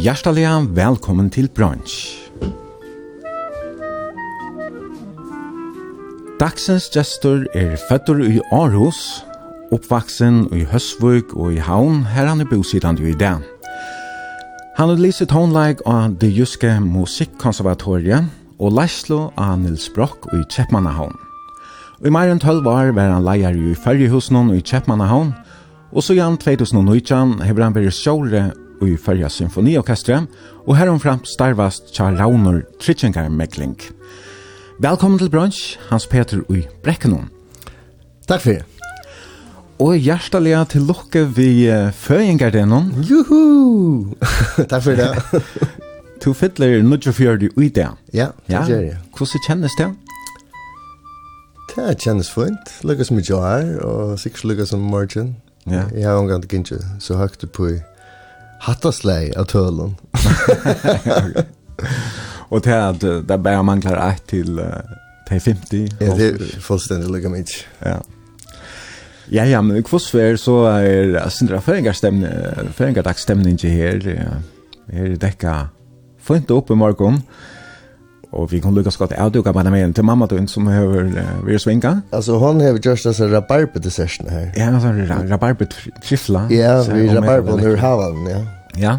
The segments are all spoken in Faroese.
Hjertelig velkommen til Brunch. Dagsens gestor er føtter i Aarhus, oppvaksen i Høsvøk og i Havn, her han er bosidan i dag. Han har lyst håndleik av det jyske musikkonservatoriet og Leislo av Nils Brock i Kjeppmannahavn. I mer enn 12 år var han leier i Færgehusen i Kjeppmannahavn, og så gjennom 2019 har han vært sjåre i Färja Symfoniorkestre og heromfram starvast tja Raunor Tritchengar Mekling. Velkommen til brunch, Hans Peter i Brekkenon. Takk for det. Og hjertelig til lukke vi uh, Føyengardenon. Juhu! Takk for det. Du fiddler nødvendig for det. Ja, det gjør jeg. Hvordan kjennes det? Det kjennes fint. Lykkes mye her, og sikkert lykkes som morgen. Ja. Jeg har omgang til ikke så høyt på i hattaslei av tølen. Og til at där bär bare mangler ett till till 50. Ja, det er fullstendig lika mycket. Ja. Ja, ja, men hur svär så er Sindra Fengar stämning, Her dagsstämning här. Här. Fint opp i morgon. Och vi kan lyckas gott avduka duka bara med till mamma då som har uh, vært svinka. Alltså hon har just as a her. decision här. Ja, alltså rabarber trifla. Ja, vi rabarber nu har ja. Ja.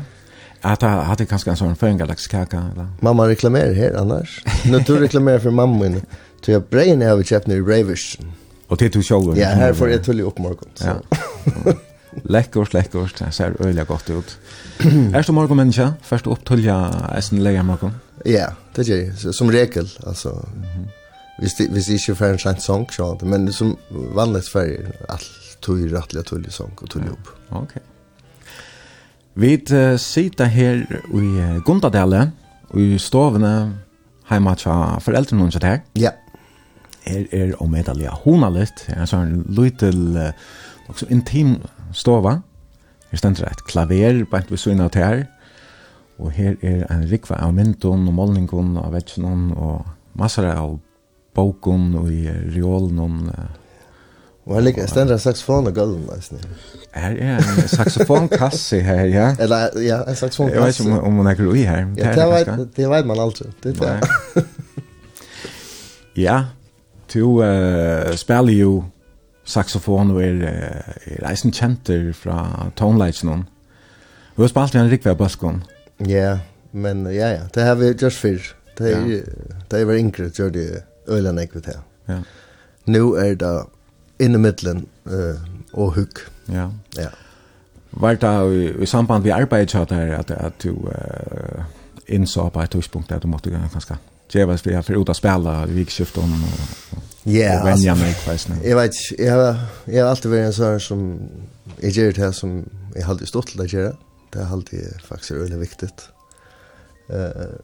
Att han hade kanske en sån föngalaks kaka eller. Mamma reklamerar här annars. Nu du reklamerar för mamma inne. Så jag brain har vi köpt nu Ravish. Och det tog själv. Ja, här får jag tulla upp morgon. Ja. Lekkert, lekkert. Det ser øyelig godt ut. Er du morgen, menneske? Først opp tulla eisen leger morgen. Ja, det gör jag. Som regel, alltså. Mm -hmm. Visst, visst är ju för en slant sang, så men som vanligt för allt tog ju rättliga tullig sang och tullig jobb. Ja, Okej. Vi uh, sitter här i Gundadale, i stovene hjemme tja foreldrene noen her. Ja. Her er om et alia hona litt, en sånn lytel, uh, også intim stova. Her stender et klaver, bare ikke vi syne av her. Og her er en rikva av myndun og målningun av vetsnun og massar av bokun og i reolnun. Og her ligger stendra saxofon og gulv, nesten. Her er en saxofonkasse her, ja. Eller, ja, en saxofonkasse. Jeg vet ikke om, om hun er grui her. Ja, det, vet, det vet man aldri. Det er det. ja, du uh, spiller jo saxofon og er, er eisen kjenter fra Tone toneleitsen. Hun har spalt vi en rikva av bøskon. Ja. Ja, men ja, ja. Det har vi just fyrr. Det er, det er var yngre, gjør det øyla nekve til. Ja. Nu er det inn i middelen uh, og hugg. Ja. Ja. Var det i, i samband vi arbeidet så der at, at du uh, innså på et tidspunkt at du måtte gjøre ganske djevast vi har för ut att spela i vikskiftet och yeah, vänja mig kväst nu. Jag vet, jag har, jag har alltid varit en sån som jag gör det här som jag hade stått till att göra. Det har alltid faktiskt väldigt viktigt. Eh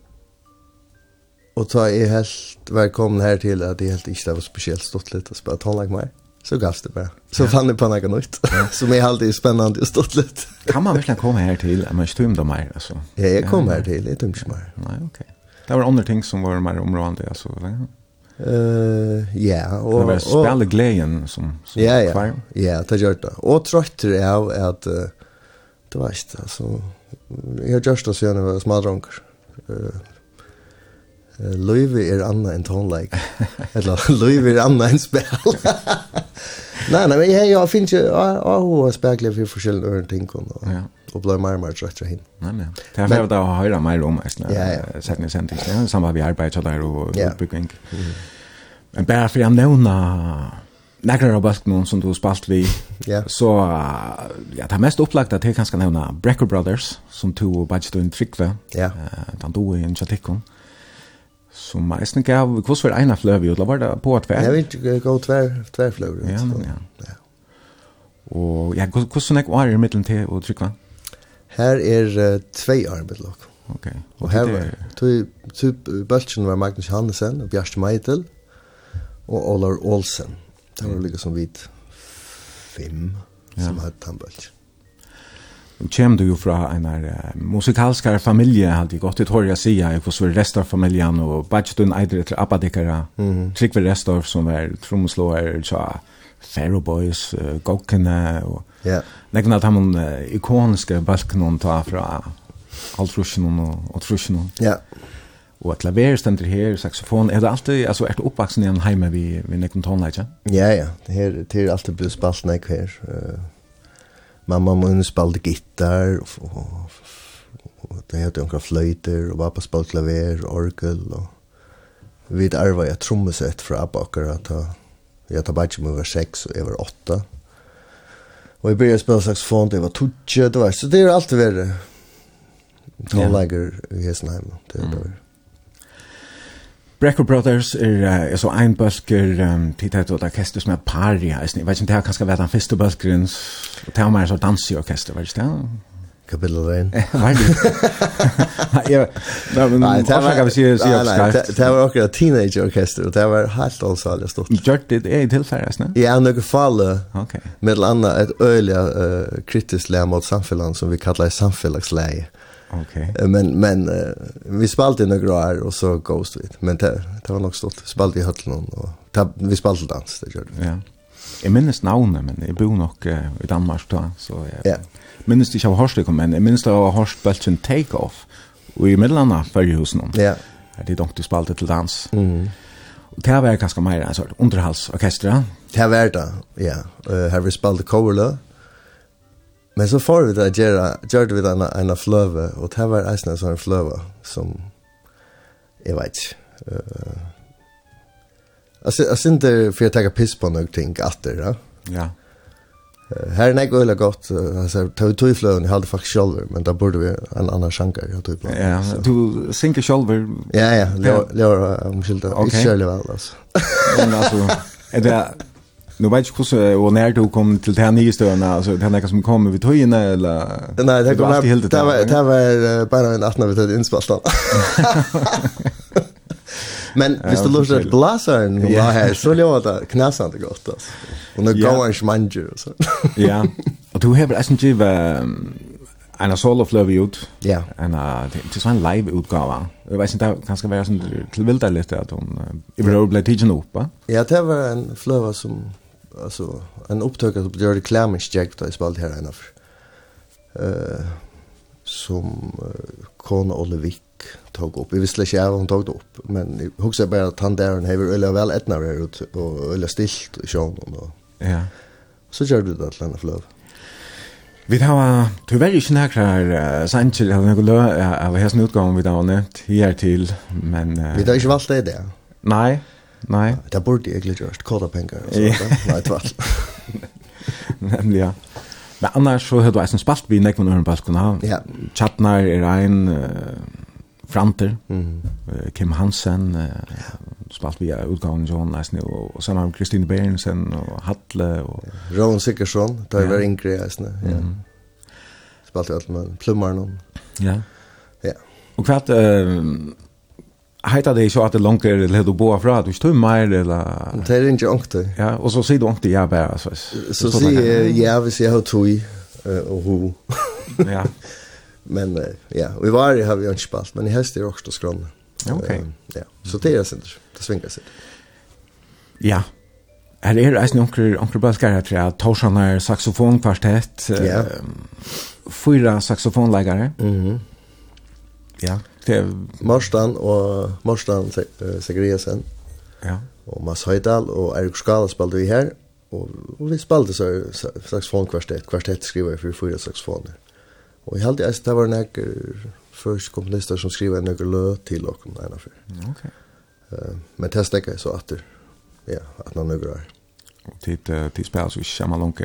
och ta är helt välkommen här till att det helt inte var speciellt stort lite att spela tonlag med. Så gavs det bara. Så fann det på något nytt. Som är alltid spännande och stort lite. kan man verkligen komma här till? Men stum då mer alltså. Ja, jag kom här till. Jag tungt mer. Nej, okej. Okay. Det var andra ting som var mer områdande alltså. Ja. Eh ja och och spela glädjen som som Ja ja. Ja, det gör det. Och trött är jag att Du vet, altså, jeg har gjort det siden jeg var smadronker. Uh, Løyve er anna enn tonleik. Eller, løyve er anna enn spil. nei, nei, men jeg, jeg finner ikke, jeg har spekler for forskjellige øren ting, og, ja. og blei mer og mer trett hin. Nei, nei. Det er fyrir da å høre mer om, jeg ja, ja. sett ni sending, samme vi arbeider der og ja. utbygging. Men bare for jeg nevner Nekrar av bøskene som du har spalt vi, yeah. så ja, det er mest opplagt at jeg kan skal nevne Brecker Brothers, som to og bare stod en trikve, yeah. uh, den do i en tjatikkon, som jeg snakker av, hvordan var det ene fløv i, eller var det på et? Jeg vet ikke, gå tver, tver fløv. Ja, ja. ja. Og ja, hvordan er det i middelen til å trykve? Her er uh, tvei år i middelen. Ok. Og her var, tog bølgen var Magnus Hansen og Bjarste Meitel og Olar Olsen. Mm Det var liksom vidt vit fem ja. som hade tandböld. Kjem du jo fra en her uh, musikalskare familie, hadde jeg gått i tårja sida, jeg får resten av familien, og badstun eider etter abbadikere, mm -hmm. Trygve Restorff som var tromslåer, så Faro Boys, uh, Gokkene, og ja. nekken at han uh, ikoniske balken ta fra alt rushen og, og trushen. Ja, yeah. Og at klaver stendur her, saxofon, er det alltid, altså, er uppvuxen oppvaksen en heime vi, vi nekken tonleitja? Ja, ja, det, her, det er alltid blitt spalt nek her. Uh, mamma mun spalte gitar, og, och, det heter omkra fløyter, og pappa spalt klaver, orgel, og vi arva jeg trommesett fra Abba akkurat, og jeg tar bare ikke med var seks, og jeg var åtta. Og jeg begynte å spille saxofon, det var tutje, det var, så det er alltid verre. Tonleiker i Hesenheim, det er det. Mm. Brecker Brothers er uh, så ein bøsker um, tid til et orkester som er pari, jeg vet ikke, om det har kanskje vært den første bøskeren, og det har mer så danseorkester, var det ikke det? Kapitel 1. Var det? Nei, det var ikke vi sier nei, Det var akkurat teenageorkester, og det var helt ansallig stort. Gjør det er i tilfære, ikke? Ja, noe falle, okay. med annet et øyelig uh, kritisk lære mot samfunnet som vi kallar samfunnsleie. Mm Okej. Okay. Men men vi spalt in några år och så Ghost Week. Men det det var nog stort. Spalt i Höllnon och ta, vi spalt dans det gjorde. Ja. Jag minns namnet men jag bor nog uh, i Danmark då så jag. Ja. Yeah. Minns jag har hört men jag minns jag har hört Belgian Take Off och i Midlanda för husen. Ja. Yeah. Det dunkte dock du spalte till dans. Mm. Och det var kanske mer en sorts underhalsorkester. Det var det. Ja. Eh uh, har vi spalte coverlöp Men så får vi det gjøre, gjør vi det en ena fløve, og det var eisen en sån fløve som, jeg vet ikke. uh, alltså, alltså inte for att ta piss på noen någonting efter, ja. Ja. Uh, her er det ikke veldig godt, uh, altså, ta ut i fløven, jeg hadde faktisk själv, men da burde vi en annan sjanker, jag tog på. Ja, så. du synker själv? Ja, ja, lör, lör, om ikke okay. vel, altså. men altså, er det Nu vet jag hur och när du kom till den nya stön alltså den där som kom vid tojorna eller Nej, det kom det var det var bara en 18 vi tog vid inspelningen. Men hvis du lortar til lasaren og la her, så lever det knasande godt, altså. Og nå går han smanger och så. Ja, og du hever eisen givet en av solofløve ut. Ja. En av, til sånn live-utgave. Jeg vet ikke, det kan skal være sånn tilvildet litt at hun, i hvert fall ble tidsen va. Ja, det var en fløve som alltså en upptag att blir det klämmer check då i spalt här ena eh som uh, Kona Olevik tog upp. Vi visste inte även hon tog det upp. Men jag huskar bara att han där han har öliga väl ettnar här ut och öliga stilt i sjön Och, ja. Så gör du det att landa flöv. Vi har tyvärr ikke nærkere uh, Sanchez eller noe lø av hessen utgången vi har nevnt her til, men... Uh, vi har inte valt det, det. Nei, Nei. Det borde egentligen just kolla pengar och så där. Nej, tvärtom. Nemlig, ja. Men annars så har du eisen spalt vi näkman över balkona. Ja. Chatnar er ein uh, Franter, Mm. Uh, Kim Hansen uh, ja. spalt vi utgången sån eisen, og, og sen har Kristine Berensen og Hatle Og, ja. Ron Sickersson där var yngre i nästan. Ja. Mm. Spalt allt med plummar någon. Ja. Ja. Og hva eh uh, heita det så at det langt er det du boa fra, du står mer eller... Det är inte ångt Ja, og så sier du ångt ja bara. Så, så säger jag ja, hvis jag har tog och ho. ja. Men ja, och i varje har vi inte spalt, men i häst är det också skrån. Okej. Ja, så det är det det svingar sig. Ja, Her er det eisen onker, onker balkar her, tror jeg. Torsan er saksofonkvartett. Ja. Fyra saksofonleggere. Mhm. Ja det Marstan och Marstan Segriasen. Ja. Och Mats Höjdal och Erik Skala spelade vi här och, och vi spelade så saxofon kvartett, kvartett skriver för fyra saxofoner. Och i allt det där var några först komponister som skriver några låt till och den en för. Okej. Okay. Uh, men testa jag så att ja, att någon några. Og tid uh, tid spiller så vi kommer långt.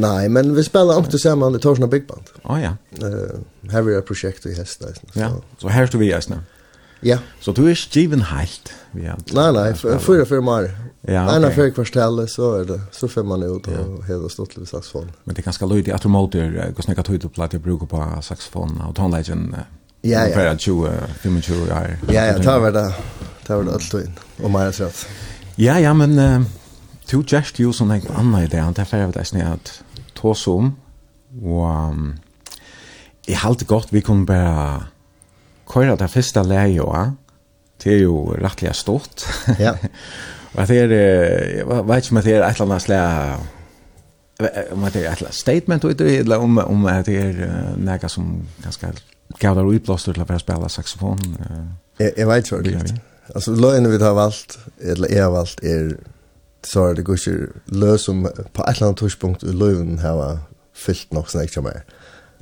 Nej, men vi spelar inte samman i Torsna Big Band. Oh, ja. Uh, här är ett projekt i häst. Ja, så, så här står vi i Östna. Ja. Så du är skriven helt. Ja. Nej, nej, fyra fyra mar. Ja, okay. Ena för kvarställe så är det. Så får man ut och ja. hela stått lite saxofon. Men det är ganska löjligt att du måter går snäcka ut och platt jag brukar på saxofon och tonlägen. Ja, ja. För 20, 25 år. Ja, ja, ta var det. Ta var det allt in. Och mer så. Ja, ja, men... Uh, Du gest ju som en annan idé, han tar för att det är snett tås om, og um, jeg halte godt vi kunne bare køyre det første leie også, det er jo rettelig stort. Ja. og det er, jeg vet ikke om det er et eller annet slag, om det er et eller annet statement, eller om, om det er noe som ganske gav der utblåster til å være spille saxofon. Jeg, jeg vet ikke hva det er. Altså, løgene vi har valgt, eller jeg har valgt, er så er det går ikke løs om på et eller annet i løven har fyllt nok som jeg ikke mer.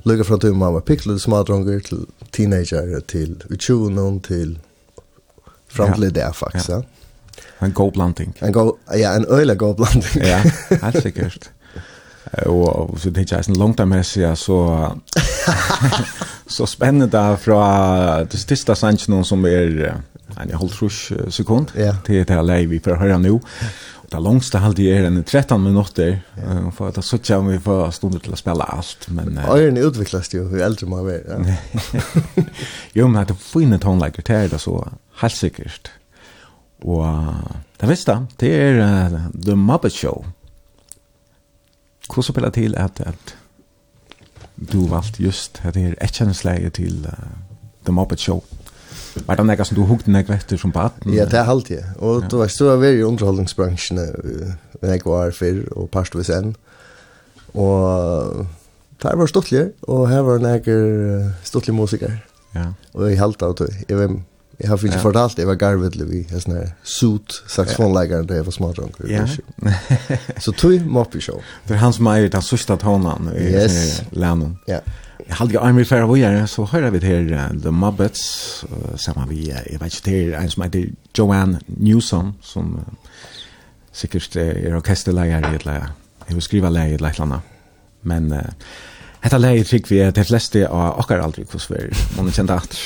Løyga fra tog mamma piklet smadronger til teenager, til utjonen, til fram til det faktisk. Ja. En god blanding. En god, ja, en øyla god blanding. ja, helt sikkert. Og så det er ikke en langt av så så spennende fra det siste sannsjonen som er en halv trus sekund til det her leie vi får høre nå. Det långsta halde er en 13 minutter ja. för att så tjän vi för stunder till att spela allt men Ören utvecklas ju hur äldre man blir. Ja. jo men att finna tonlägger till det så helt säkert. Och det visste det är uh, The Muppet Show. Hur så spelar till att att du valt just det här erkännslaget till uh, The Muppet Show. Var det noe som du hukte noe vetter som baden? Ja, det er alltid. Og du var stor av i underholdningsbransjen når jeg var før, og parstvis enn. Og det var stortlig, og her var noen stortlig musiker. Ja. Og jeg halte av det. Jeg var Jeg har ikke ja. fortalt jeg var garvet vi, en sånn her suit saxofonläggare da jeg var smartdrunk. Ja. så tog moppe show. Det er han som eier den sørste tonen i yes. Lennon. Ja. Jag hade ju Army færre vågjere, så hører vi til uh, The Muppets uh, sammen vi uh, jeg vet inte till en som heter Joanne Newsom som uh, sikkert uh, er orkesterleier i et leie. Jeg vil skrive leie i ett läge. Men uh, Hetta leiðir trygg við at fleste av okkar aldri hos vi, må Man kjente at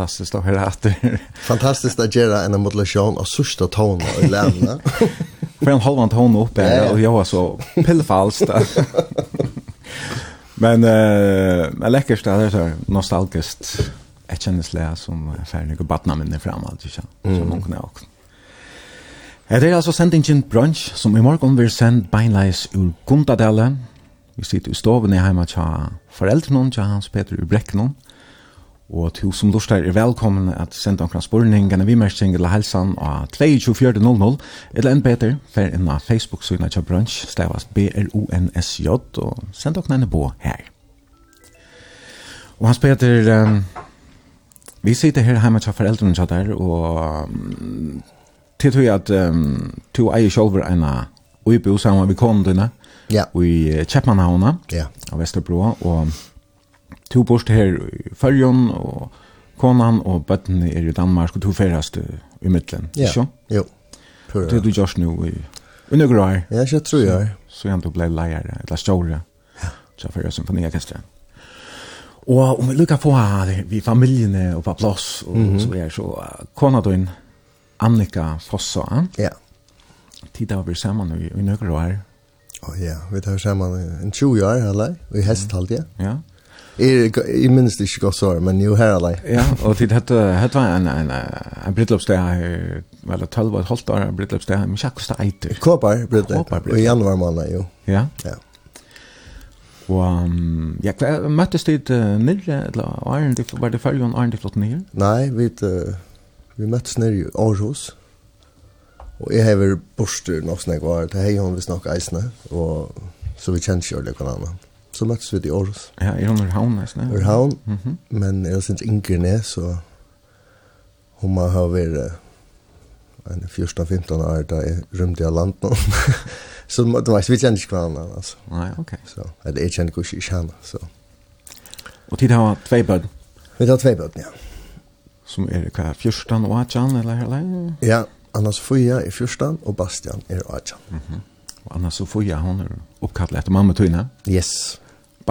fantastiskt att höra att fantastiskt att göra en modulation av sista tonen i lämna. För en halvan ton upp är och jag var så pillfalst. Men eh uh, läckert det är så nostalgiskt. Jag känner slä som färdig och barna minne fram allt så som hon kunde också. Det er altså sendingen brunch, som i morgen vil sende beinleis ur Gundadale. Vi sitter i stoven i heima tja foreldrene, tja Hans Peter i Ubreknen. Og til som lort er velkommen at senda omkring spurning, gjerne vi mersing eller helsan av 22.00, eller enn beter, fer inn av Facebook-synet tja brunch, stavas B-R-O-N-S-J, og send omkring enn på her. Og Hans Peter, um, vi sitter her heima tja foreldrene tja der, og um, til tog at um, to eier selv en av uibo sammen vi kondene, ja. Vi i Kjeppmannhavna, ja. Av Vesterbro, og to bort her i Følgen, og konan og bøttene er i Danmark, og to ferast i middelen, ja. ikke? Jo, pura. Det er du gjørs nå i undergrå her. Ja, ikke tror jeg. Så jeg ble leier, eller stjåre, så fyrir symfoniorkestra. Og om vi lukkar på her, vi familiene og på plass, og mm -hmm. så er så kona du inn, Annika Fossa, ja. Tida har vi sammen i i undergrå her. Å ja, vi tar sammen en 20 år, eller? Vi hest halvt, ja. Ja i minns det ikke godt svar, men jo her alle. Ja, og tid hette, hette var en, en, en brittløpsdag her, vel, 12 og et halvt år, en men ikke akkurat eiter. Kåpar brittløpsdag, og i januar måned, jo. Ja? Ja. Og, um, ja, hva, møttes dit uh, nere eller var det var det følgen Arne flott nere? Nei, vi, uh, vi møttes nere i Aarhus, og jeg hever borster nok snakk var, det hei hun vi snakk eisne, og så vi kjent kjørlig hverandre. Ja så møttes vi i Aarhus. Ja, i havn, nesten. Ja. Ørhavn, mm men jeg synes Inger ned, så hun må ha vært en 14-15 år da jeg rymde av landet nå. så det var ikke, vi kjenner ikke hverandre, altså. Nei, ok. Så, eller jeg kjenner ikke ikke henne, så. Og tid har tve bød? Vi har tve bød, ja. Som er hva, 14 og 18, eller eller? Ja, Anna Sofia er 14 og Bastian er 18. Mm -hmm. Og Anna Sofia, hon er oppkallet etter mamma Tuna? Yes.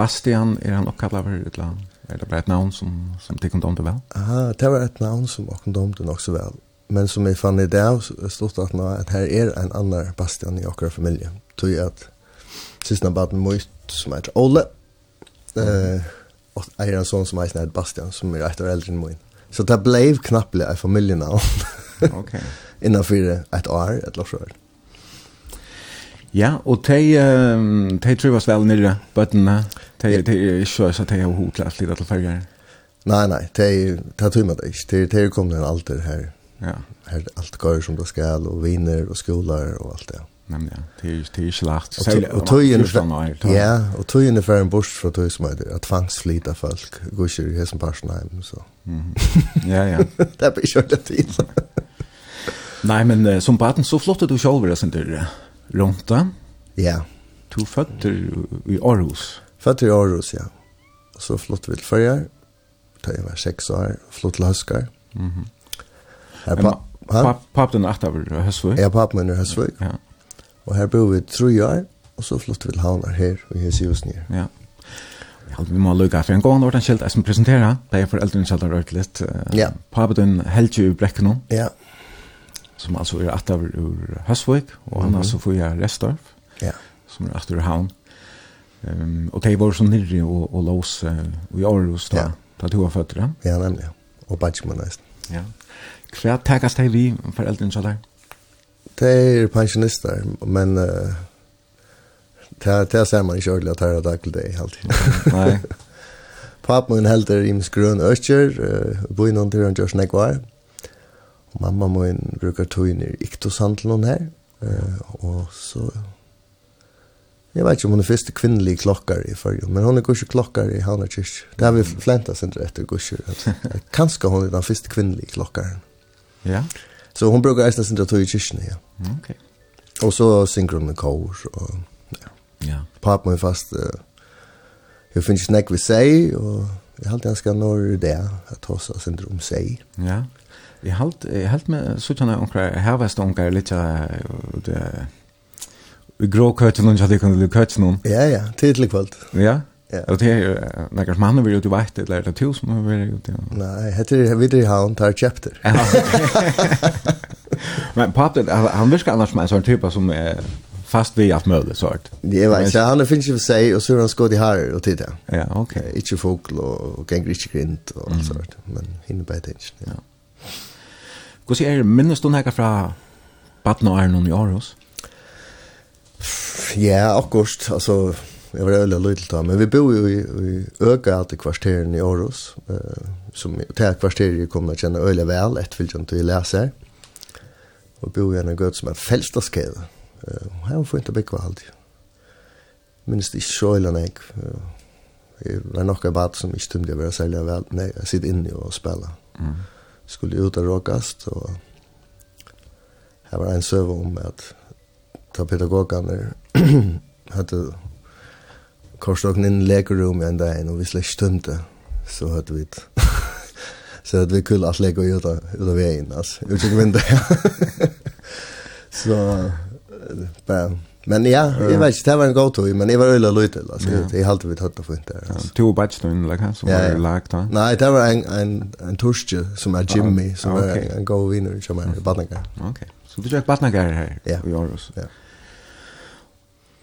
Bastian er han oppkallet eller er det bare et navn som, som de kunne domte vel? Aha, det var et navn som de domte nok så vel. Men som jeg fann i dag, stod det at, at her er en annan Bastian i akkurat familie. Tog at siste baden mot som heter Ole, eh, og eier en sånn som heter Bastian, som er et år eldre enn min. Så det ble knappelig en familienavn. okay. Innenfor et år, et løsår. Ja, og de, um, de trivas vel nere bøttene Det det är ju så så det har hotat lite att färja. Nej nej, det det tror man det. Det det kommer en allt det här. Ja. Här allt går som det ska och vinner och skolar och allt det. Men ja, det är det är slacht. Och töjen Ja, och töjen är för en bort för töj som heter att tvangsflita folk går ju hästen Parsnheim så. Ja ja. Det är ju det tid. Nej, men som barn så flottar du själv det sen där. Runt Ja. Du fötter i Aarhus. Født i Aarhus, ja. Og så flott vi til Førjar. Da jeg var seks år, flott til Høskar. Mm -hmm. Her, pa pa papen er etter Høsvøk? Ja, papen er Høsvøk. Ja. Og her bor vi tre år, og så flott vi til Havnar her, og her sier oss nye. Ja. Ja, vi må lukka for en gang, gång ordan jeg som presenterer, Det er foreldrene skilt har rørt litt. Ja. Papen helger i brekken Ja. Som altså er etter ur Høsvøk, og han mm -hmm. altså får jeg Restorf. Ja. Som er etter Havn. Ehm och det var så nere och och lås och i Aarhus då. Ja. Ta två fötter. Ja, ja nämligen. Och pension nästan. Ja. Kvar tagas det vi för äldre så där. Det är pensionister men uh, det det ser man ikke ordentlig at ordentligt er dag til det alltid. Nei. Pappa min helder i grøn økker, uh, bo i någon där just nekvar. Mamma min brukar ta in i iktoshandeln her, Uh, og så Jeg vet ikke om hun er første kvinnelige klokkar i fyrju, men hun er ikke klokkar i Havna Kyrk. Det har vi flenta sindra etter gusje. Kanskje hun er den første kvinnelige klokkaren. Ja. Så hun brukar eisne sin tog i kyrkene, ja. Ok. Og så synger hun med kår, og ja. ja. Pap må fast, uh, jeg finner ikke nekk vi seg, og jeg halte han skal nå det, at hos oss sindra om seg. Ja. Jeg halte, jeg halte med, så kjenner jeg omkrar, her var stånkar litt, det, grå køtten og jeg kan lille køtten. Ja, ja, tidlig kvalt. Ja? Ja. Og det er nekkar som han har vært i veit, eller er det til som har vært ute? Nei, heter det videre i havn, tar chapter. Men pappen, han virker annars som en sånn type som er fast vi allt möjligt sort. Jeg vet, så han finns ju för seg, og så er han skått i her og tid, Ja, Ja, okej. Ikke fokl, og och gäng inte grind och allt sånt, men hinner bare det inte. Ja. Hur ser minnes du några från Batna Arnon i Aros? Ja, akkurat, altså, jeg var veldig lydel da, men vi bor jo i, i Øgat i kvarteren i Aarhus, Uh, som det her kvarteret jeg kommer til å kjenne øyelig vel, etterfølgende til jeg leser, og bor i en gøt som er felstaskede, Uh, her var fint å bygge alltid. Minnes det ikke så øyelig jeg, jeg var nok av bad som ikke tømte jeg være særlig vel, nei, jeg sitter inne og spiller. Mm. Skulle ut og råkast, og her var en søve om at ta pedagogarna hade korsdagen in lägerrum en dag och vi släckte tömte så hade vi så hade vi kul att lägga ut ut av vägen alltså ut genom vinduet så bara Men ja, jag vet inte, det var en god tog, men jag var öjla lite, alltså, ja. jag halte vi tøtta för inte. Du och Batstun, eller hva, som var lagt då? Nej, det var en, en, en torske som är Jimmy, som er en en god viner som är i Badnagar. Okej, så du tjekk Badnagar her i Aarhus? Ja.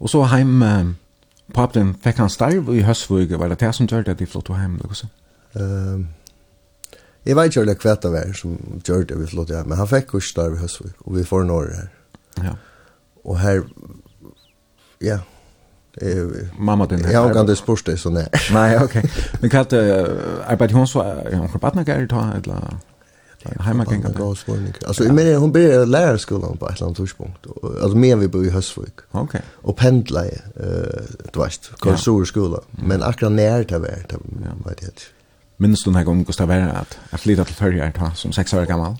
Og så heim, uh, på Abden, fikk han starv i Høsvug, var det det som gjør det at de flott var heim, eller hva så? Um, jeg vet ikke om det kvæt av som gjør det vi flott hjem, men han fikk jo starv i Høsvug, og vi får en år her. Ja. Og her, ja, Eh, Mamma din her. Jeg har ikke spørst det sånn Nej, Nei, ok. Men hva er det, arbeidet hun så, er hun forbattene gæret da, eller? Heimagengar. Bra spurning. Alltså jag menar hon började lärarskolan på ett eller annat tidspunkt. Alltså men vi bor i Hösvik. Okej. Okay. Och pendla i, eh, du vet, konsorskolan. Men akkurat när det var, det vet jag inte. Minns du den här gången Gustav Vera att jag flyttade till Färjar som sex år gammal?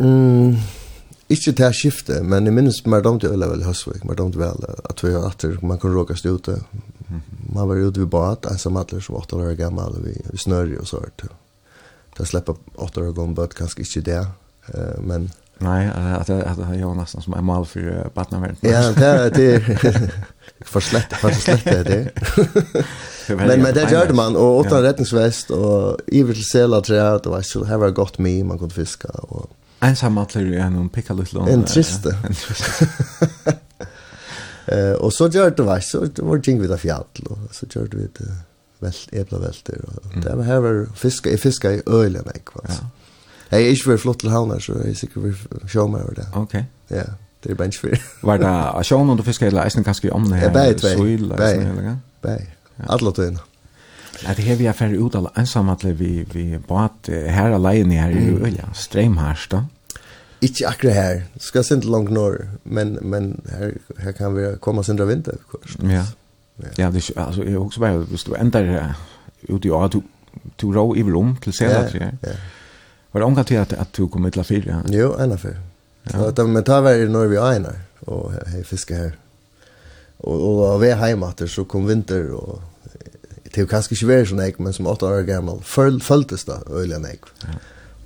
Mm, ikke til här skiftet, men jeg minns mer de øyla vel i Hösvik. Mer de vel at vi har atter, man kunde råka stå ute. Man var ute vid bad, ensam atler som åtta år gammal, vi, vi snörde och sådär det släppa åtta år gång bort kanske inte det eh men nej att att jag har nästan som en mal för partnervärden. Ja, det det för slett för slett det. det. men men det gjorde man och åtta ja. räddningsväst och evil sela trä att var så have var got me man kunde fiska och en sammantlur en och picka lite långt. En trist. Eh och så gjorde det var så det var ting vid det fjäll och så gjorde vi det velt eplavelter og mm. det her var fiska i fiska i øylen ek va. Ja. Hey, ich will flott til havnar så jeg sikker vi sjå meg over det. Okay. Ja, det er bench for. var det a sjå når du fiskar eller eisen kanskje om det her? Bæ, bæ, bæ. Alla tøyna. Det her vi er ferdig ut ensam ensamhetlig vi, vi bat her alene her i Øyla, streimharst da? Ikke akkurat her, skal sindre langt norr, men, men her, her kan vi komme sindre vinter, kurs. Ja. Ja, det är alltså jag också bara hvis du ändar ut i år du du rå i rum till sen att ja. ja. Var det omkring att att du kommer till fyra? Jo, ända för. Ja, det men tar vi när vi är inne och hej fiskar här. Och och vi är hemma så kom vinter och det är kanske inte värre som jag, men som 8 år gammal följdes det öligen jag.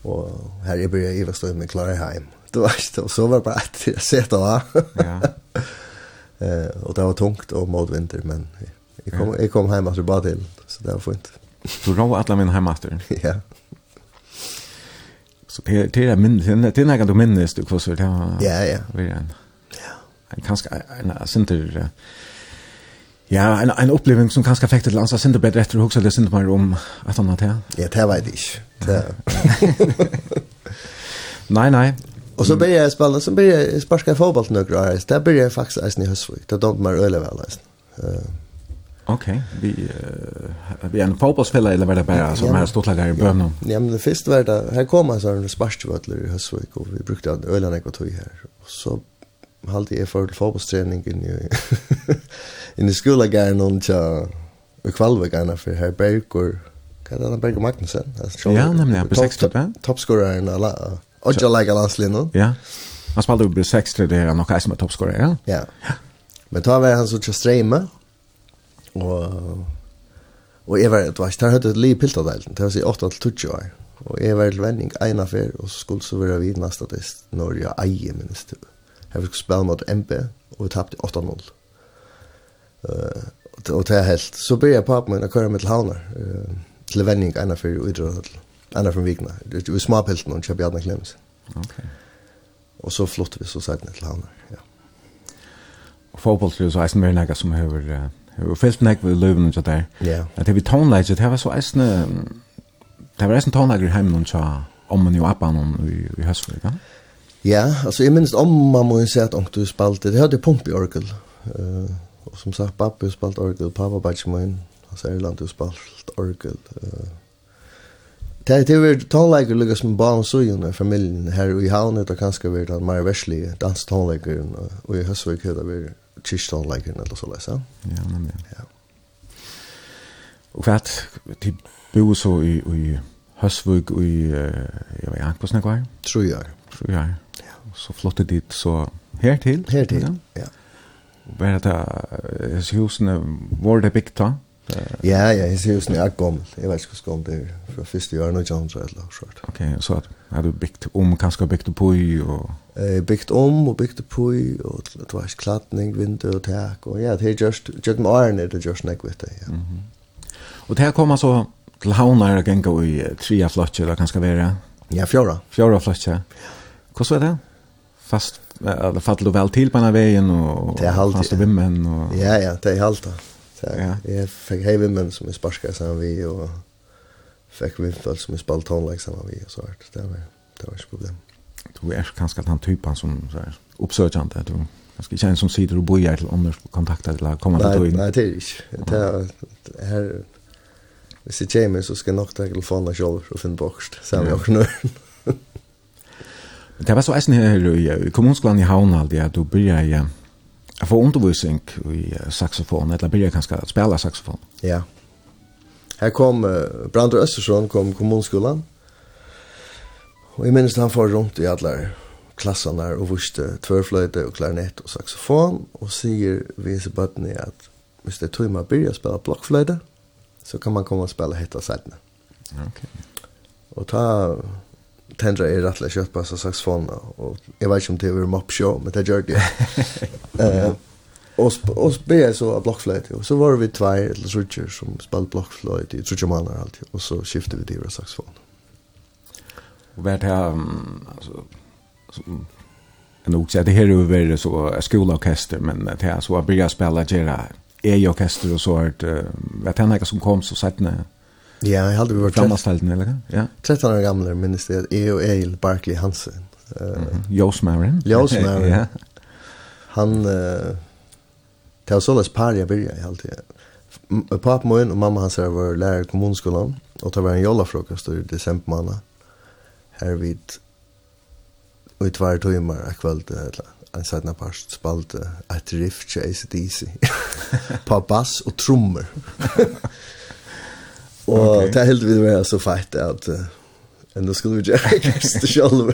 Och här är började jag i Vastöj med Klara hem. Det var inte, och så var det bara att jag sett det? Ja. Eh och det var tungt och mot vinter men jag kom jag kom hem alltså bara till så det var fint. Du rå alla min hemmaster. Ja. Så det det är min det är något du minns du kvar så det var Ja, ja. Vi en. Ja. En kanske en center Ja, en en upplevelse som kanske affekterat Lansa center bättre efter också det center mer om att annat här. Ja, det vet jag. Det. Nej, nej. Och så började jag spela, så började jag sparka fotboll några år. Där började jag faktiskt ens i Hösvik. Då dömde man öle väl ens. Okej, vi uh, vi är en fotbollsspelare eller var det bara som ja, här stått lägger i Bönum? Ja, men det först var det här kom en sån sparkvötler i Hösvik och vi brukade ölen jag tog här. Och Så hade jag för fotbollsträning in i i skolagaren och tja i kvalvegarna för här Berg och Kan han Berg Magnussen? Ja, nämligen på 60 Toppscoraren alla Och jag lägger Lanslin då. Ja. Han spelade ju blir 6 till det här något som är toppscorer, ja. Ja. Men tar vi han så till streama. Och och Eva det var där hade liv pilta där. Det var så 8 till 20 år. Och Eva väl vändning ena för och så skulle så vara vid nästa test när jag äger minst. Jag fick spela mot MP och vi tappade 8-0. Eh och det är helt så börjar pappa med att köra med till Halnar. Eh till vändning ena för och idrott ena från Vigna. var småpilten och köpte Jadna Clemens. Okej. Och så flyttade vi så sagt ner till Hamnar. Ja. Och fotbollslivet så är det mer några som behöver och fällt näck vid löven och så där. Ja. Att det vi tonläge det var så äsna det var äsna i hem någon så om man ju appa någon i i höstflyg. Ja, alltså jag minns om man må måste säga att om du spalte, det hade pump i orkel. Eh och som sagt pappa spelade orkel, pappa batch min. Alltså Irland du spelade orkel. Eh Det det är tonläger lukas med barn så ju i familjen här i havnen där kanske vart den mer värslig dans tonläger och i hösvik där vi kist tonläger eller så läsa. Ja, men ja. Och vart det bo så i i hösvik i jag vet inte på snägvar. Tror jag. Tror jag. Ja. Så flotte dit så här till. Här till. Ja. Vart det husene var det byggt då? Ja, ja, jeg ser jo sånn, jeg er gammel. Jeg vet ikke hva gammel det er. Fra første år, noe annet, eller noe sånt. Ok, så har du bygd om, kanskje bygd på i, og... Eh, bygd om, og bygd på i, og det var ikke klatning, vindu og tak, og ja, det er just, just med åren er det just nek, vet jeg, ja. Mm -hmm. Og det her kommer så til havnar, og ganger i trea flotje, eller kanskje være? Ja, fjora. Fjora flotje. Hvordan var det? Fast, eller fattel du vel til på denne veien, og fast du vimmen, og... Ja, ja, det er halta. Ja där. Ja. Jag fick hej Men som är sparska sen vi och fick vi fall som är spalt liksom vi och så vart det var det var ett problem. Du är kanske att han typen som så här uppsökande du kanske känns som sitter och bojar till andra kontakter eller komma till dig. Nej, det är inte. Det här Hvis jeg kommer, så skal jeg nok ta telefonen selv og finne bokst, selv om jeg også knøren. Det var så eisen her i kommunskolen i Havnald, at du begynner Jag får undervisning i saxofon, eller börjar kanske att spela saxofon. Ja. Här kom uh, Brandur Östersson, kom kommunskolan. Och i minns han får runt i alla klasserna och visste tvärflöjte och klarinett och saxofon. Och säger vi i bötten är att hvis det tog man börjar spela blockflöjte så kan man komma och spela hetta sättena. Okej. Okay. Och ta tendra er rettelig kjøtt på så saksfona og jeg vet ikke om det var mopp show men det gjør det eh og og jeg så av blockflöjt så var vi två eller så som spelade blokkfløyte i tror jag man har alltid och så skiftet vi till saxofon. Och vart här alltså en också det här över så en skolorkester men det här så började spela gera e orkester och så vart vet han som kom så sett när Ja, jeg hadde vært gammel stelten, eller hva? Ja. 13 år gamle, minnes det, jeg og Eil Barkley Hansen. Uh, mm -hmm. Jåsmæren. Jåsmæren. ja. Han, uh, det var således par jeg byrja, jeg alltid. Papen min og mamma hans var lærer i kommunskolan, og det var en jollafrokost i desember måned. Her vidt, og i tvær timer av kveld, eller en sætna parst spalte et riff til ACDC på bass og trommer Og okay. det er helt vi var så at uh, enda skulle vi just själva.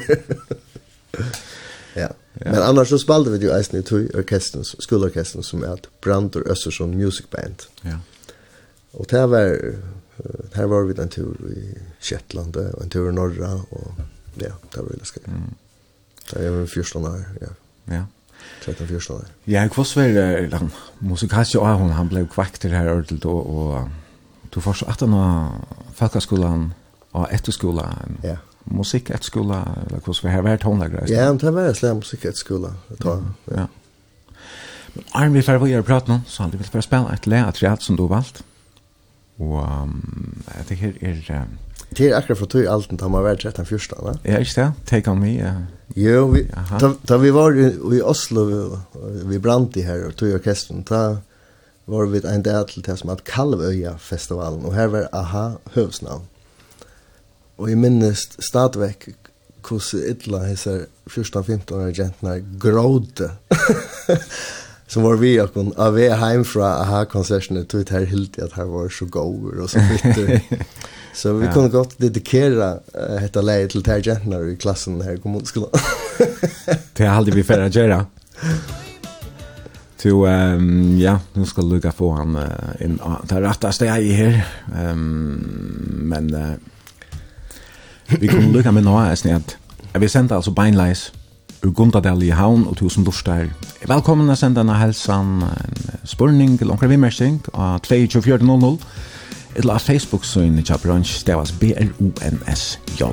ja. Men annars så spalte vi jo Eisen i tog orkestern, skolorkestern som er Brand och Östersund Music Band. Ja. Og det var uh, her var vi en tur i Shetland og en tur i norra og ja, det var veldig skoj. Mm. Det var 14 år, ja. Ja. 13 14 år. Ja, jag var så väl han musikalskt och hon han ble kvakt det här og, og Du får så att nå folkskolan og etterskolen. Ja. musikk etterskolen, eller hur ska här vara tonläggare. Ja, det var slä musik efterskola. Ja. ja. Men Arne, vi får bare gjøre prat nå, så han vill bara spela ett lä att som du har valgt. Og um, det her er... är Det er akkurat för tog allt da man var 13-14, va? Ja, ikke det. Take on me. Uh. Jo, vi, da, da vi var i, i Oslo, vi, vi brant i her, og tog orkestern. Ta, var vi en del til det som at Kalvøya-festivalen, og her var AHA høvsnavn. Og jeg minnes stadigvæk hvordan ytla hesser 14-15 år jentene gråde, som var vi og kun av vei heim fra AHA-konsertene tog her hilti at her var så gåur og så bitter. så vi ja. kunne godt dedikera uh, hetta leie til her jentene i klassen her i kommunskolen. det er aldri vi færre gjøre. Så um, ja, nu ska Luca få han uh, in uh, det rätta i här. Um, men uh, vi kommer Luca med några är att vi sänder alltså beinleis ur Gundadel i Havn och tusen durstar. Velkommen å sende denne helsan, en spurning eller omkring vimmersing av 2400 eller av Facebook-synet i Brunch, det var B-R-O-N-S-J.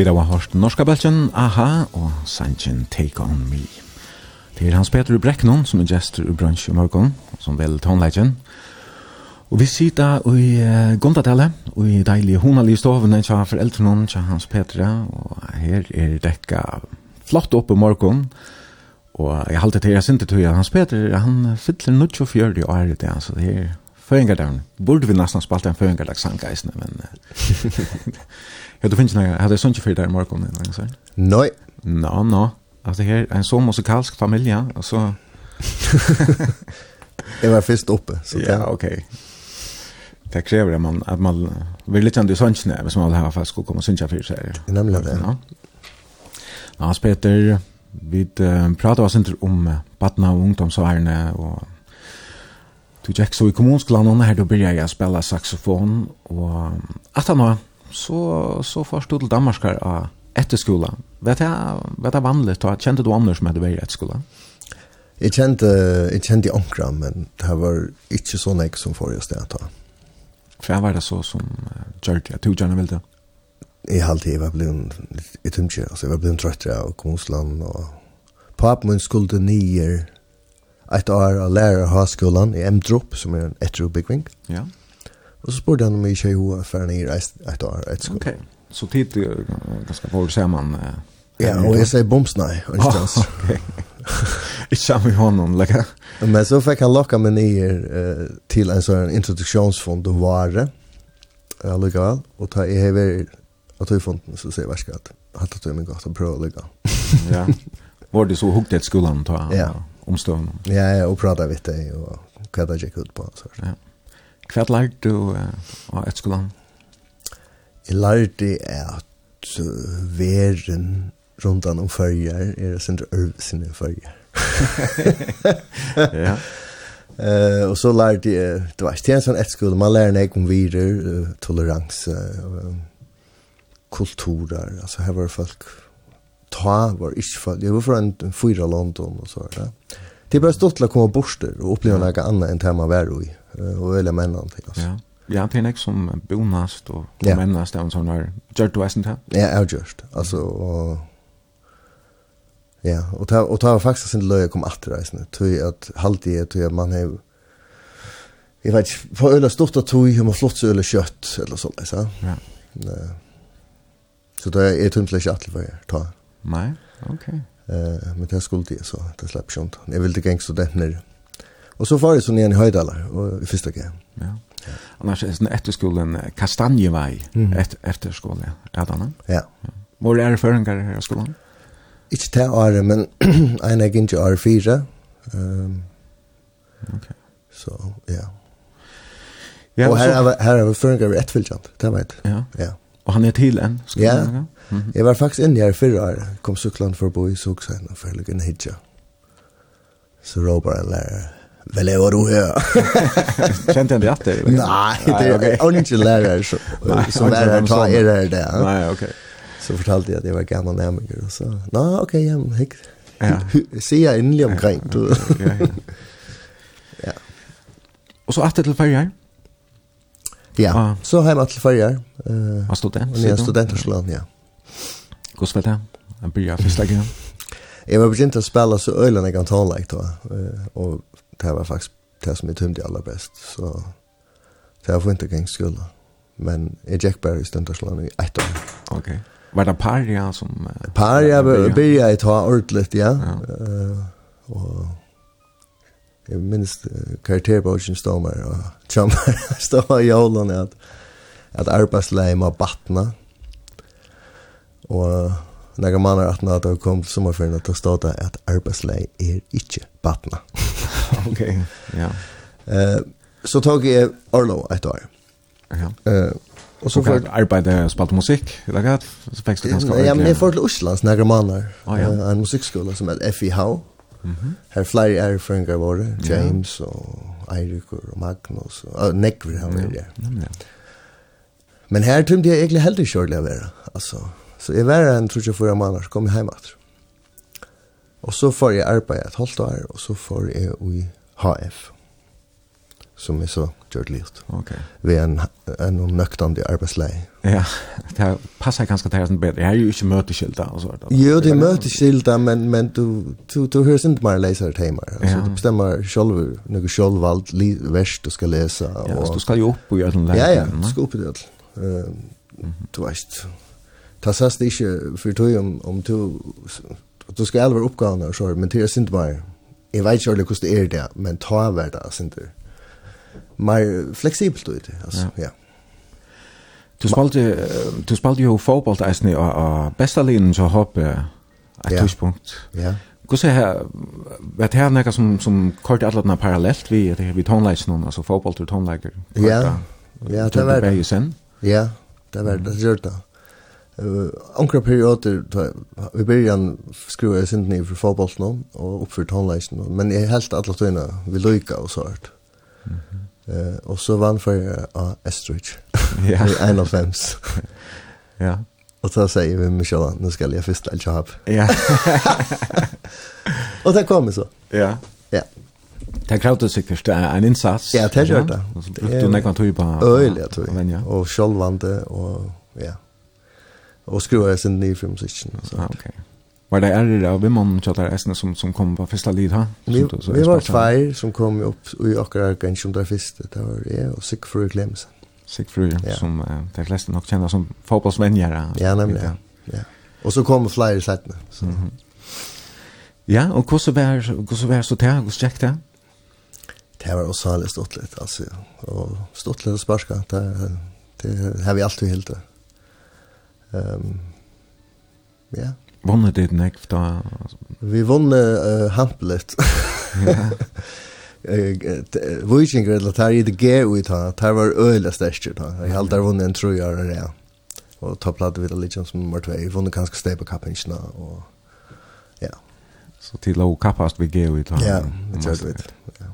Vi har hørt norska belgen, aha, og Sanchin Take On Me. Det er Hans Peter Brecknon, som er gestor i brunch i morgen, som vel tonleggen. Og vi sitter i uh, Gondadelle, og i deilige honalige stovene til foreldrene til Hans Peter, og her er dekka flott opp i morgen, og jeg halte til jeg sinte til Hans Peter, han fyller 24 i året, så det er Føringardagen. Borde vi nästan spalta en Føringardagssank eisne, men Ja, du finnes noe, hadde jeg sånn ikke fyrt der i morgen, noen gang, Nei. Nå, nå. Altså her, en så musikalsk familie, og så... jeg var først oppe, så det... Ja, ok. Det krever at man, at man vil litt kjenne sånn ikke, hvis man vil ha fast å komme og synge fyrt seg. Nemlig det. Ja. Hans Peter, vi prater oss ikke om badna og ungdomsvarene, og du gikk så i kommunskolen, og her du begynte jeg å spille saxofon, og at han var så så först till Danmark här efter skolan. Vet jag vet jag vanligt att kände du annars med det var i skolan. Jag kände jag kände ankra men det var inte så näck som för just det att ta. För jag var det så som gjorde att tog gärna väl det. Jag hade jag var blind i tumtje alltså jag var blind trött av Konsland och min skulle nier ett år av skolan i Mdrup som är en etterobygving. Ja. Yeah Och så spurte han om jag tjej hoa för en hyra ett år, ett skål. Okej, så tid är ganska folk ser man. Ja, och jag säger bomsnaj. Ja, okej. Jag känner honom, lägga. Men så fick han locka mig ner till en sån introduktionsfond och vare. Ja, lukar väl. Och ta i hever av tøyfonden, så sier jeg verska at hatt at du er min gata prøve å ligge. ja. Var det så hukt et skolan ta ja. omstående? Ja, ja, og prata vitt deg, og hva det gikk ut på. Så. Ja. Hva lærte du av et skolan? Jeg lærte at veren rundan om fyrjar er sin sindre ørvsinn i fyrjar. ja. Eh och så lärde jag det var stens från ett skola man lärde mig om virer tolerans kulturer alltså här var folk ta var ich folk, jag var från fyra London och så där. Ja. Det är bara stort att komma bort och uppleva något annat än det man var i. Och välja männan till oss. Ja. Ja, det er nästan som bonast og ja. männas en sånn her, gjort du eisen til? Ja, jag har gjort. Alltså, och... Ja, och ta, och ta var faktiskt inte löj jag kom att rejsa nu. Tog att halvt i tog att man har... Jag vet inte, på öla stort att tog hur man flott så öla kött eller så. Ja. ja. Så det är tungt lätt att ta. Nei, okej. Okay. Eh, men det skulle det så det släpp sjunt. Jag vill det gäng studenter. Och så var det så ner i höjdalar och i första gången. Ja. Annars är det efter skolan Kastanjevaj mm. efter efter skolan. Ja, då. Ja. Var är det för en gång i skolan? Inte det är men en jag inte är fyra. Ehm. Okej. Så ja. Ja, og her har här har för en gång rätt. Det vet. Ja. Ja. Och han är till en. Ja. Mm. Jeg var faktisk inne her fyrre år, kom sykland forbi, så også henne, for jeg lukket en hitja. Så råber en lærer, Vel er du her? Kjente han det at det? Nei, det er ikke lærer som, som er her, ta er her det. Nei, ok. Så fortalte jeg at jeg var gammel nærmere, og så, nå, ok, ja, men hekk, Sier jeg endelig omkring. du. Ja. Og så atter til Færgjær? Ja, ah. så har jeg vært til Færgjær. Uh, student? Ja, student og ja. Hvordan var det? Jeg blir først lenge. Jeg var begynt å spille så øyne jeg kan ta en lek da. Og det var faktisk det som jeg tømte aller best. Så det var ikke gang skole. Men jeg gikk bare i stunderslån i ett år. Ok. Var det paria som... Paria byrja jeg ta ordentligt, ja. ja. Uh, og jeg minns karakterbogen stod meg og tjommer stod meg i hålen at at arbeidsleie må batna. Og när man har att när det kom till sommarferien att stå där att arbetsläge är inte batna. ok, Ja. Eh så tog jag Arlo ett år. Ja. Eh Och så för arbete och spalt musik, eller vad? Så fick det ganska. Ja, men jag får till Oslands några månader. En musikskola som heter FIH. Mhm. Mm Här er är från Gavore, James og Eirik og Magnus Og, och Nekvir han är där. Men her tømte jeg egentlig heldig kjørlig å være. Altså, Så jeg var en 34 måneder, så kom jeg hjemme etter. Og så får jeg arbeid et halvt år, og så får jeg i HF, som er så gjørt livet. Ok. Ved en, en nøktande arbeidsleie. Ja, det passer ganske til sånn bedre. Her er jo ikke møteskilda og sånt. Jo, det er møteskilda, men, men du, du, du høres ikke mer leser timer. Altså, ja. Du bestemmer selv, noe selv alt vers du skal lese. Og... Ja, så du skal jo opp og gjøre den leie. Ja, ja, du skal opp i det. Uh, du vet, ta sast ikke for tog om, om du, du skal alle være oppgavene og så, men det er sint bare, jeg vet ikke hvordan det er det, men ta hver det, sint det. Mer fleksibelt ut, altså, ja. ja. Du spalte, du spalte jo fotboll eisne, og, besta bestalinen så hoppe et ja. tidspunkt. Ja. Hvordan her, vet her nekka som, som kort atlatna parallelt vi, det her vi tonleisen, altså fotboll til tonleiker. Ja, ja, det var det. Ja, det var det, det gjør det. Ankra perioder, vi början skruva jeg sint ner för fotbollen och upp för tonlejsen. Men jeg helt alla tøyna, vi lycka og så hørt. Mm uh, och så vann for jeg av Estridge, Ja. I en av fems. ja. Og så sier vi med Kjallan, nu ska jag först allt jobb. Ja. og det kom så. Ja. Ja. Det krävde sikkert en insats. Ja, det gjør det. Og så brukte du nekvann tog på... Øyelig, jeg tror. Og sjålvande, og ja och skruva sen ny för musiken så. Ah, okej. Okay. Var det är det av man chatta äsna som som kom på första lid ha? Vi, vi var två som kom upp i akkurat akra kanske där första det var det och Sigfrid Klemsen. Sigfrid ja. som uh, de flesta nog känner som fotbollsvänjare. Ja, nämligen. Ja. ja. Och så kom flyers sättna så. Mm -hmm. Ja, och hur så var hur så var så där och checkta. Det var också alldeles stått lite alltså och stått lite sparska. Det det har vi alltid helt det. Ehm ja. Vonnet det nek da. Vi vonne uh, hamplet. Ja. Vikingar eller tar i det g ut han, tar var øyla stærkjer da. Jeg held der vonne en trojar og ja. Og topplade vi det litt som nummer 2. Vi vonne ganske steg på kappingsna og ja. Så til å kappast vi g ut han. Ja, det gjør det. Ja.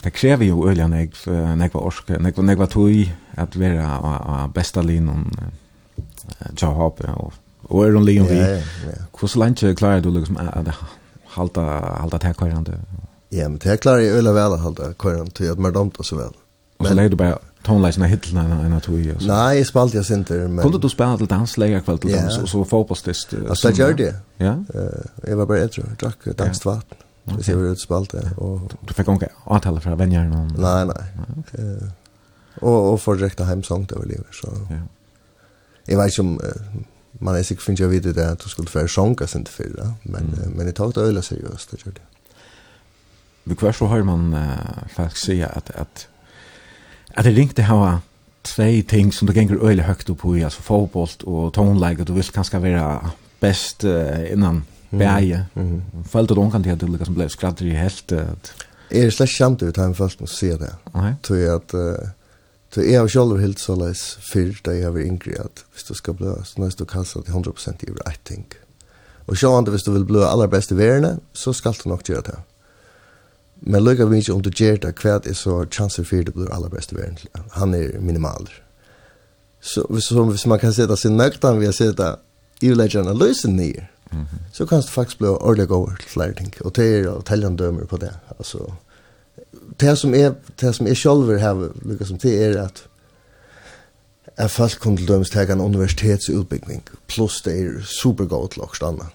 Det krever jo øyla nek, nek var orske, nek var tøy at vera besta linon. Ja Joe Hopper och och Aaron Leon vi. Hur så länge klarar du liksom att hålla halta det här kvarande? Ja, men det klarar jag öle väl att hålla kvarande till att man dömt så väl. Och så lägger du bara tonläsna hitlarna när när tog ju. Nej, jag spelade jag inte men Kunde du spela till dansläger kväll till dans och så fotbollstest. Alltså det gjorde det. Ja. Eh, jag var bara ett drack dansvatten. Vi ser hur det spalte och du fick onka avtala för vänner någon. Nej, nej. Eh och och för direkt hem sånt över livet så. Ja jeg vet ikke om uh, man er sikkert finner jeg vet det at du skulle være sjonka sin til fyra men mm. uh, men jeg tog det øyla seriøst, det gjør det. Vi kvar så har man uh, faktiskt säga att att att det ringte här två ting som det gänger öle högt upp i alltså fotboll och tonläge du vill kanske vara bäst uh, innan bäje. Mm. Mm. Fältet de kan det liksom blev i helt. Uh, är det slett kjent ut han först må se det. Tror jeg at... uh, Så jeg har selv helt så leis før da jeg var yngre at hvis du skal bli, så nøys du kassa til 100% i right thing. Og selv om hvis du vil bli aller best i verene, så skal du nok gjøre det. Men lukka vi ikke om du gjør det, hva er så chanser for du blir aller best i verden. Han er minimal. Så hvis, hvis man kan sette sin nøktan ved å sette iverleggerne løsen nye, mm -hmm. så kan du faktisk bli ordentlig over til flere ting. Og det er å telle en dømer på det. Altså, det som är det som är själver här lika som det är att är fast kom till döms ta en universitetsutbildning plus det är supergott lock stanna.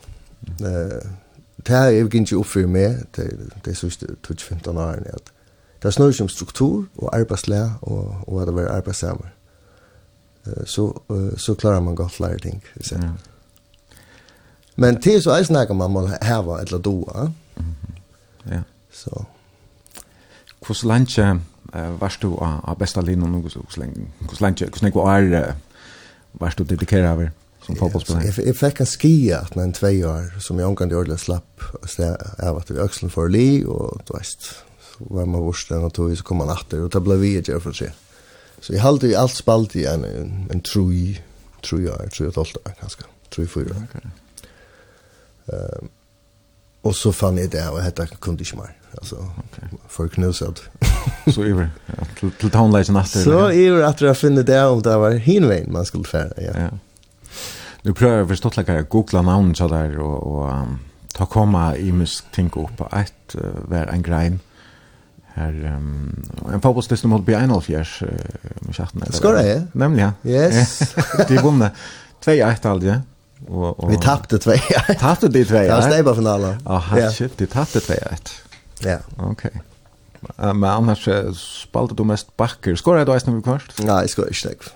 Eh det här är inte upp för mig det det så touch 15 år när att det snur som struktur och arbetslä och och det var arbetsamma. Eh så så klarar man gott lära ting så. Mm. Men det så är snackar man måste ha eller då. Mhm. Ja. Så. Hvor så langt varst du av besta linjen og hvor så langt hvor så langt varst du dedikeret over som fotbollsspelare? Jeg, jeg fikk en skia at när två år som jag kan ordentlig slapp så jag var till öxeln för li og du vet var man vurst den och tog så kom man atter, og det ble vi jag for seg. Så jeg halte ju alt spalt i en en en troi, troi år troi og att år, kanskje, troi fyra år. um, og så fann jeg det och hette kunde ikke mer alltså okay. för knusat. så över ja, till till townlighten efter. Så över att jag finner det om det var hinvein man skulle färra, ja. ja. Nu prövar jag förstått lägga googla namn så där och och um, ta komma i musk tänka upp ett uh, var en grein här um, en fotbollslist som håller på en halv fjärs uh, med chatten. Ska det? Nämligen. Yes. det vunna 2-1 ja Og, og... vi tappade 2-1. tappade det 2-1. Ja, stäba finalen. Ja, shit, de tappte 2-1. Ja. Okej. Uh, Men annars uh, spalte du mest bakker. Skåra du eisen vi kvart? Nei, jeg skåra ikke det.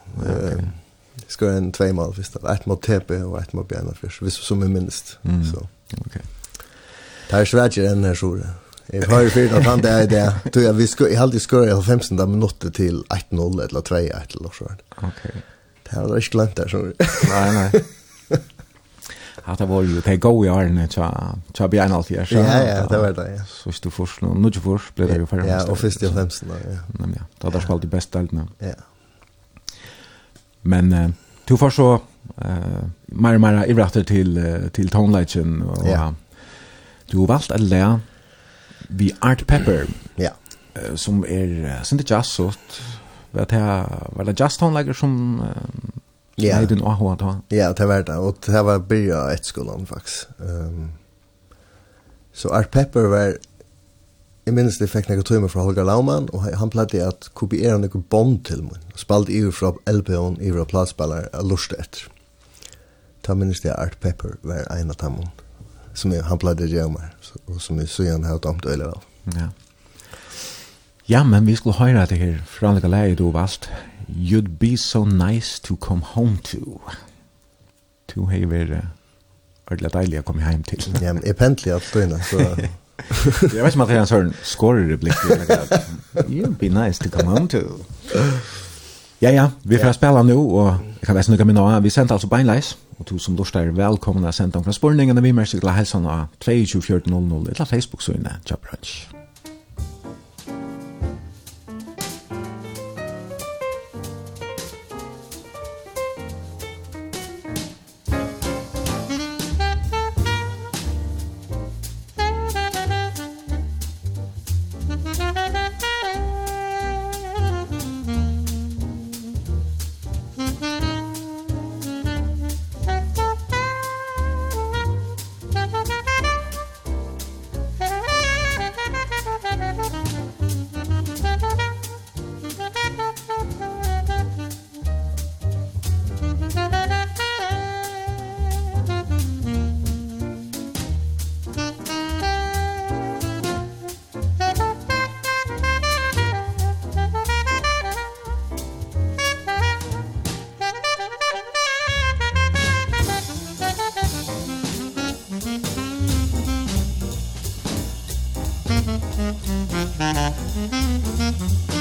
Jeg skåra en tvei mal først. Et mot TP og et mot Bjarna først, hvis som er minst. Mm. Så. Okay. Det er svært ikke enn her sjore. Jeg har fyrt at han det er det. Du, jeg, vi skåra, jeg alltid skåra i 15 da minutter til 1-0 eller 2-1 eller så. sånt. Det har jeg ikke glemt der sjore. Nei, nei. Ja, det var ju det går i arne cha cha bi an allt här. Ja ja, det var det. Så du först nu nu ju först blev det ju för. Ja, och först i Hemsen ja. Men ja, då där spalt det bästa allt. Ja. Men du får så eh mer mer ivrater till till tonlighten och ja. Du har valt att lära vi Art Pepper. Ja. Som är synte jazz så vad det var det jazz tonlager som Ja. Nei, den Aho ta. Ja, det var det. Och det var börja ett skolan faktiskt. Um, Så Art Pepper var Jeg minnes det fikk noen tøyme fra Holger Laumann, og han pleide at kopiera noen bond til meg. og spalt iver fra LP-on, iver fra platspallar, og lurste etter. Da minnes det Art Pepper var en av dem, som jeg, han pleide å gjøre meg, og som jeg søgjan har damt øyelig av. Ja. ja, men vi skulle høre det her, fra anlega leie du valgt, You'd be so nice to come home to. To hei vere ordentlig deilig å komme hjem til. ja, men jeg pentlig alt døgnet, så... jeg vet ikke om at jeg har en sånn skårereplikk. You'd be nice to come home to. Ja, ja, vi får spela nu och jag kan väl min av. Vi sänder alltså beinleis. Och du som lort er välkomna å sende omkring spørningene. Vi märker till hälsan av 22.00 eller Facebook-synet. Job brunch. Thank you.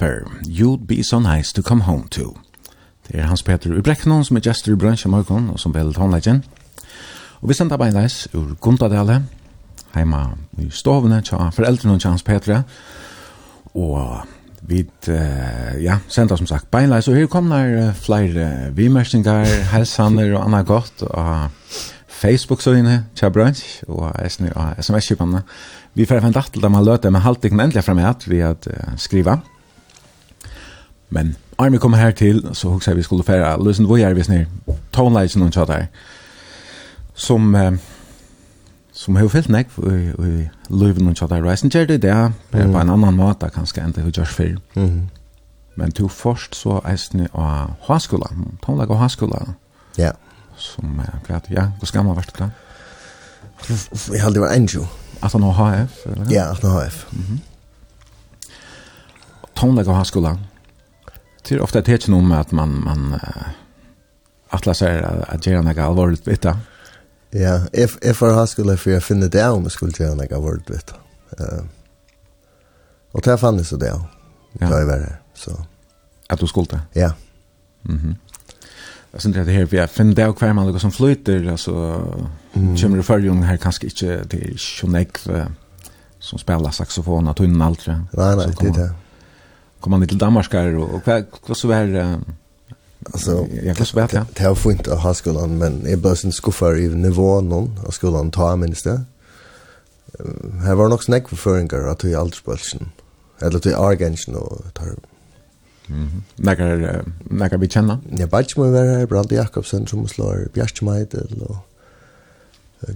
Pepper, You'd Be So Nice To Come Home To. Det er Hans Peter Ubreknon som er gestor i brunch i morgon og som velger tonleggen. Og vi sender beinleis ur Gundadale, heima i stovene tja, foreldrene til Hans Peter. Og vi uh, ja, sender som sagt beinleis. Og her kommer uh, flere uh, vimersinger, helsaner og annet godt og Facebook-søgene tja brunch, og SMS-kjøpene. Vi får en datter der man løter med halvdikken endelig fremme at vi at uh, skriva. Men Armi kom her til, så husker vi skulle fære Løsen er vi snir, tonelisen og tjata her, som, eh, som har fyllt nek i Løven og tjata her. Reisen gjør det det, på en annan måte kanskje enn det vi gjørs før. Men to først så eisen av Haskola, tonelike og Haskola. Ja. Som, ja, ja, hvor skal man vært da? Jeg hadde vært enjo. At han har HF, eller? Ja, at han har HF. Mm -hmm. Tonelike Haskola, det är ofta ett tecken med att man man uh, atlas säger att göra något allvarligt vet du. Ja, if if har skulle för jag finner det om skulle göra något allvarligt vet du. Eh. Och där fanns så där. Ja. Det var det. Så att du skulle. Ja. Mhm. Mm Jag syns det här vi finner det kvar man något som flyter alltså mm. kommer du för här kanske inte det är Sjonek som spelar saxofon och tunn allt. Nej nej, det är det kom han til Danmark her, og hva, hva så här Alltså jag kan svär ja. Det har å av högskolan men jeg ble sin skuffar i nivåen noen av skolan ta minst det. Her var nok snack for föringar at i aldersbølsen, Eller till Argensen og tar. Mhm. uh, nekker vi känna. Ja, bara mig være her, Brand Jakobsen som slår Bjärstmajt eller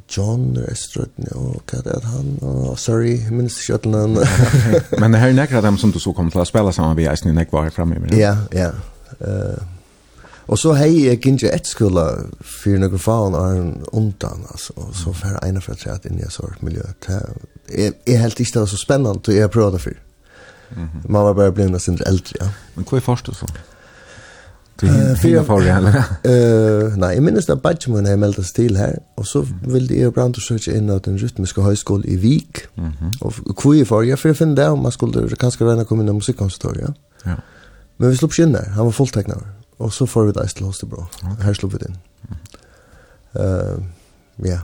John Estrøtne og hva det er han, og sorry, jeg minns ikke at han. Men det her er nekker av dem som du så kom til å spille sammen med Eisen i Nekva her fremme. Ja, ja. Uh, Og så hei jeg gikk ikke et skole for noen faen er en undan, altså, og så fer ene fra tredje inn i et sånt miljø. Jeg, jeg helt ikke det var så spennende, og jeg prøvde det for. Man var bare blitt nesten eldre, ja. Men hva er første sånn? Fyra får Uh, Nej, jeg minnes da Badgeman har meldt oss till här. Och så ville jeg brant och söka in av den rytmiske högskolan i Vik. Mm -hmm. Och kvui får jag, för jag finner det om man skulle kanskje regne å komma inn i musikkonsertoriet. Ja. Men vi slupp ikke inn der, han var fulltecknad. Och så får vi det till Holstebro. Okay. Här slog vi det inn. Uh, ja.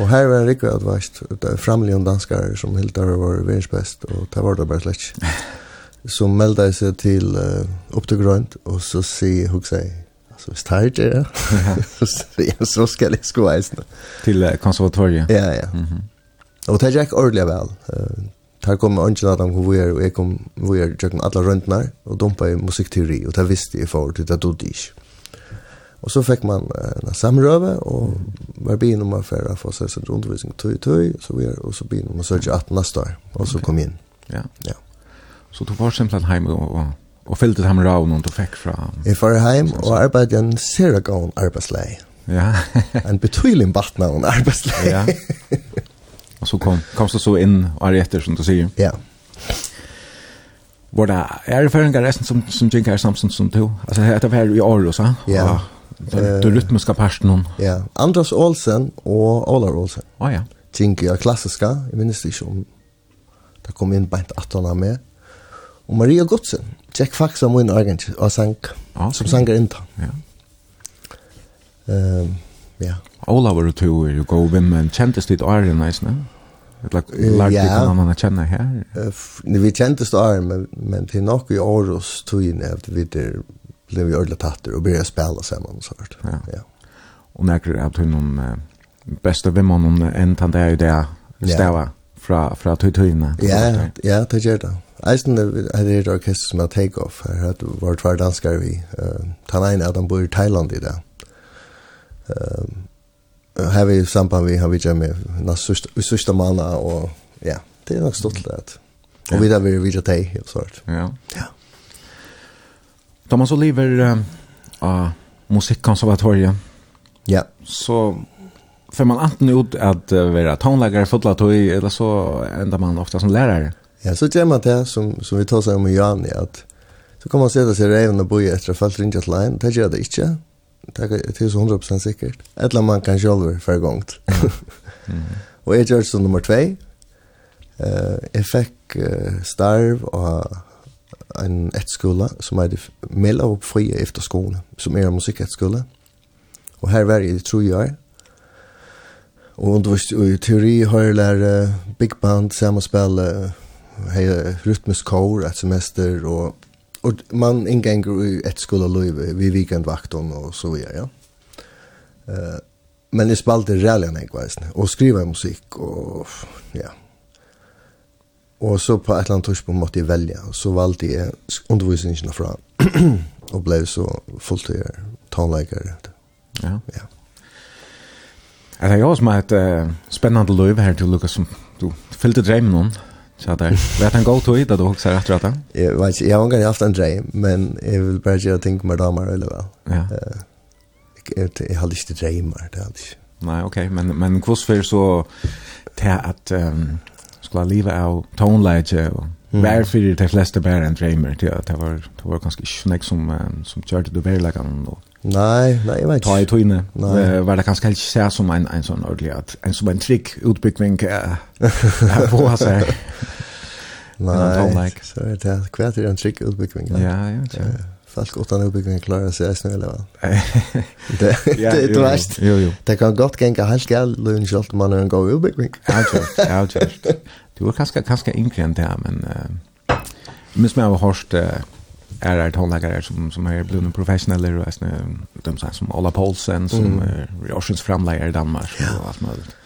Och her var en det är framligen danskare som helt der var världsbäst. Och det var det bara släck. som meldade seg til uh, opp til grønt, og så sier se hur sig alltså vi startar det ja. så skal jeg sko ens Til uh, konservatoriet ja ja mm -hmm. och det gick ordentlig vel. uh, her kom Angela Adam, hur vi är och jag kom vi är jag alle alla her, og dumpa i musikkteori, og det visste jag förut att det ikke. Og så fikk man uh, en samrøve, og var bin om å affärer for seg sin undervisning tøy, tøy, så vi er, og så bin om å søke 18 neste år og så kom jeg inn. Ja. Ja. Så du var simpelthen hjemme og, og, og fylte ham raun og du fikk fra... Jeg var hjemme og arbeidde en seragån arbeidsleie. Ja. en betydelig batna en arbeidsleie. ja. Og så kom, kom du så inn og er etter, som du sier. Ja. Var det er erfaringer resten som, som Jink er Samson som du? Altså, det var i Aarhus, ja? Ja. Du rytmiska parsten hon. Ja, Andras Olsen og Olar Olsen. Å Oh, ja. Jink er klassiska, jeg minnes ikke om det kom inn beint 18 av med. Og Maria Godsen, Jack Fax av min egen og sang, ah, som sanger innta. Ja. Um, ja. Ola var du to, er jo god vinn, men kjentes ditt åren, neisne? Lagt ditt annan man kjenne her? Uh, vi kjentes ditt åren, men, men til nok i åros togene, at vi der blev vi ordentlig tatter og begynte å spille sammen og sånt. Ja. ja. Og nekker at hun noen uh, beste vimmer noen enn tante er jo det, stava fra, fra tøytøyene. Ja, ja, det gjør det. Eisen er det orkester som er take-off. Her har det vært hver danskere vi. Han ene at han bor i Thailand i dag. Her vi samband vi har vi gjør med i sørste måned, og ja, det er nok stort til det. Og vi der vil vi gjør det, helt svart. Ja. ja. Thomas Oliver av Musikkonservatoriet. Ja. Så får man antingen ut at være tonläggare, fotlatoj, eller så ender man ofta som lärare. Ja, så gjør man det som, som vi tar seg om i Jani, at så kan man sette seg reven och boja etter å falle ringe til line. Det gjør det ikke. Det er så hundra procent säkert. Eller man kan själv for gångt. Mm. jeg gjør det som nummer två. Uh, jeg fikk uh, starv og en etterskole som er mellom og frie efterskole, som er en musikketterskole. Og her var jeg i tro år. Og undervist i teori har jeg lært big band, sammenspill, uh, hej rytmisk kor ett semester och och man ingänger i ett skola löve vi weekendvakton och så vidare ja. Eh men det spalte rällen jag vet och skriva musik och ja. Och så på ett land på måste jag välja och så valde jag undervisningen från och blev så fulltid tonläkare. Ja. Ja. Er det jo Alltså jag et uh, spennende løyve her til Lukas, som du fyllde drømmen om. Så att det vet han gå till det då också rätt rätt. Jag vet jag har inte haft en dröm men jag vill bara jag tänker med damer eller väl. Ja. Jag jag har inte drömmar det alls. Nej, okej, men men kurs för så att ehm skulle leva av tonläge och Vær fyrir det fleste bär en dreamer till att det var det var ganske snäck som som körde det väl lägga då. Nei, nei, jeg vet inte. Ta i tøyne. Nej. Var det kanskje helt se som en, en sånn ordentlig, at, en som en trygg utbygging uh, er på seg. Nei, så er det hva er en trygg utbygging? Ja, ja, ja. Folk utan utbygging klarer seg snø, eller hva? Det er du verst. Jo, jo. Det kan godt genka helt galt, lønne selv om man er en god utbygging. Ja, kjørt, ja, kjørt. Du er kanskje, kanskje yngre enn det, men... Uh, Minns meg av hørt, Uh, är det tonläggare som som är blivna professionella och såna de så som Ola Paulsen som mm. är Russians framläggare i Danmark och allt möjligt.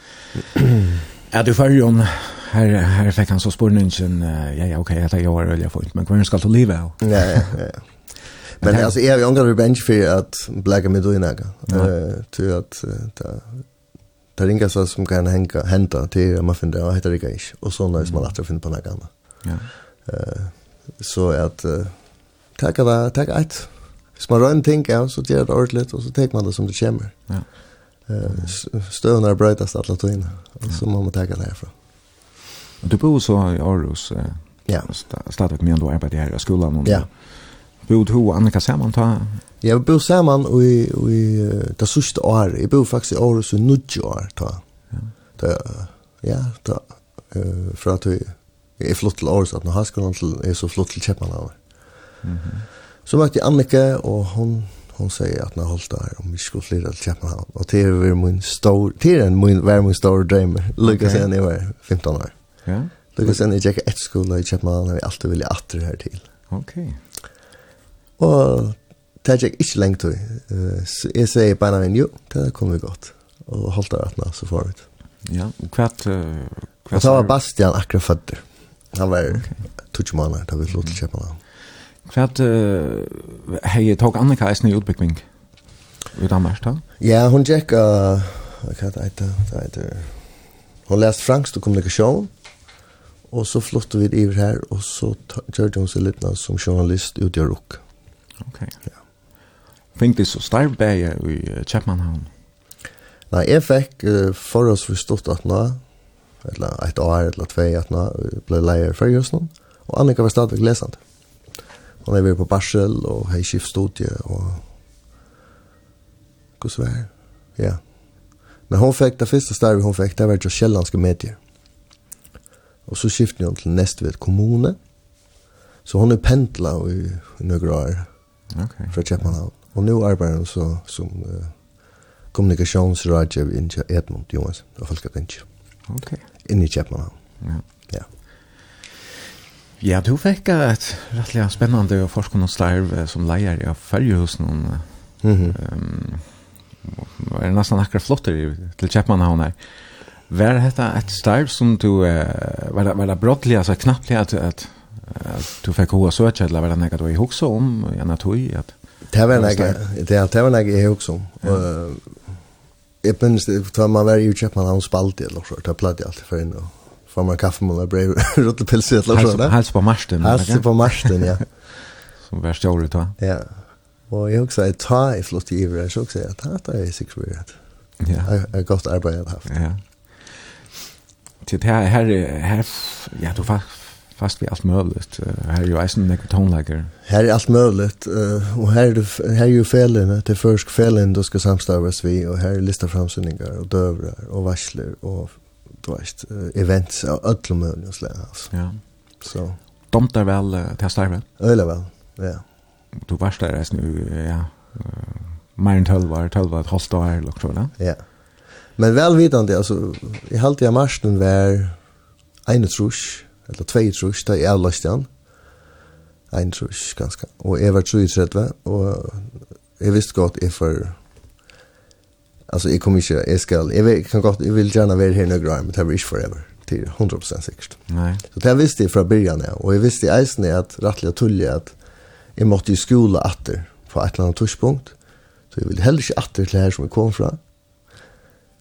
Ja, du får ju här här fick han så spårningen ja ja okej okay, jag har eller fint men kvar ska du leva. Ja ja ja. Men här, alltså är vi ångrar revenge för att blacka med dina. Eh till att ta ta ringa så som kan hänga hända till man finner vad heter det grej och så när man att finna på något annat. Ja. Eh så att Takk av det, takk eit. Hvis man rör ting, ja, så gjør det ordentligt, och så tar man det som det kommer. Ja. Støvn er brøytast alla tiden och så må man takk det herfra. Du bor så i Aarhus, ja. stadigvæk med du arbeider her i skolan. Ja. Bor du og Annika sammen? Ta... Jag bor samman och i, i det sista år. Jag bor faktiskt i Aarhus i 90 år. Ta. Ja. Da, ja, da, uh, fra at jeg er flott til Aarhus, at nå har skolen til, er så flott til Kjeppmann av. Mm. Så møtte jeg Annika, og hun, hun sier at hun har holdt der, om vi skulle flytta til København. Og det er min stor, det er en min, hver min store drøm, lykka okay. siden jeg var 15 år. Ja. Yeah. Siden jeg tjekket et skole i København, og jeg alltid ville atre her til. Ok. Og det tjekk ikke lengt til. Så Jeg sier bare en jo, det kommer vi godt. Og holdt der at hun så det. Ja, kvart... Kvart... Og så var Bastian akkurat fødder. Han var okay. 20 måneder da vi flyttet til København. Kvart uh, hei tog Annika eisen i utbyggving i Danmark, da? Ja, hon gikk, uh, hva er det, det heter hon leste fransk og kommunikasjon, og så flyttet vi iver her, og så gjør hun seg litt som journalist ut i Rukk. Ok. Ja. Fink det så starv starvbæge i uh, Kjepmannhavn? Nei, jeg fikk uh, forholdsvis stått at nå, eller et år, eller tvei at nå, ble leier før just nå, og Annika var stadig lesende. Han har vært på Barsel og har skiftstudie og hvordan var det? Ja. Men hun fikk det første starvet hun fikk, det var jo kjellandske medier. Og så skiftet hun til Nestved kommune. Så hun er pendla i, i noen år okay. fra Kjeppmannhavn. Og nå arbeider hun så, som uh, kommunikasjonsrådgiver inn til Edmund Johansen og folk Folketinget. Okay. Inne i Kjeppmannhavn. Ja. ja. Ja, du fikk et rettelig spennende og forskende forskningslarv som leier i Færgehusen. Mm -hmm. um, er nesten akkurat flotter til Kjeppmannhavn her. Var dette et starv som du, uh, var, det, var det brottelig, altså knapplig at, at, at du fikk hoa søtje, eller var det noe du har hukse om, i en tog? At, det var nekka, det, det var nekka i hoksa om. Ja. Jeg minnes, det var man var i Kjeppmannhavn spalte, eller så, det pladde jeg alltid for inn og får man kaffe med brev rutt och pils eller så där. Hals på marsten. Hals på marsten, ja. Som värst jag det? Ja. Og jeg også att ta i flott i över så også att ta det är for vet. Ja. Et godt arbeid jeg har haft. Ja. Till her, her, her, ja du fast fast vi alt allt Her er jo eisen isen med Her er alt allt möjligt och här är det er jo felene, det er først felene du skal samstarves vi og her er lista framsynningar och dövrar och varsler og du vet, events av ödlor möjliga slag. Ja. Så. Domtar väl uh, till starven? Öjla väl, ja. Du varst där nu, ja. Mer än tolv år, tolv år, ett halvt år, lagt tror Ja. Men välvidande, alltså, i halvtida marschen var en trusch, eller två trusch, där jag avlöste han. En trusch, ganska. Och jag var 33, och jag visste gott, jag Alltså jag kommer inte, jag ska, jag kan gott, jag vill gärna vara här några år, men det blir inte forever till 100% säkert. Nej. Så det visste jag från början, ja. och jag visste i eisen att rättliga tulliga att jag måste i skola atter på ett eller annat tushpunkt. Så jag ville heller inte atter till här som jag kom från.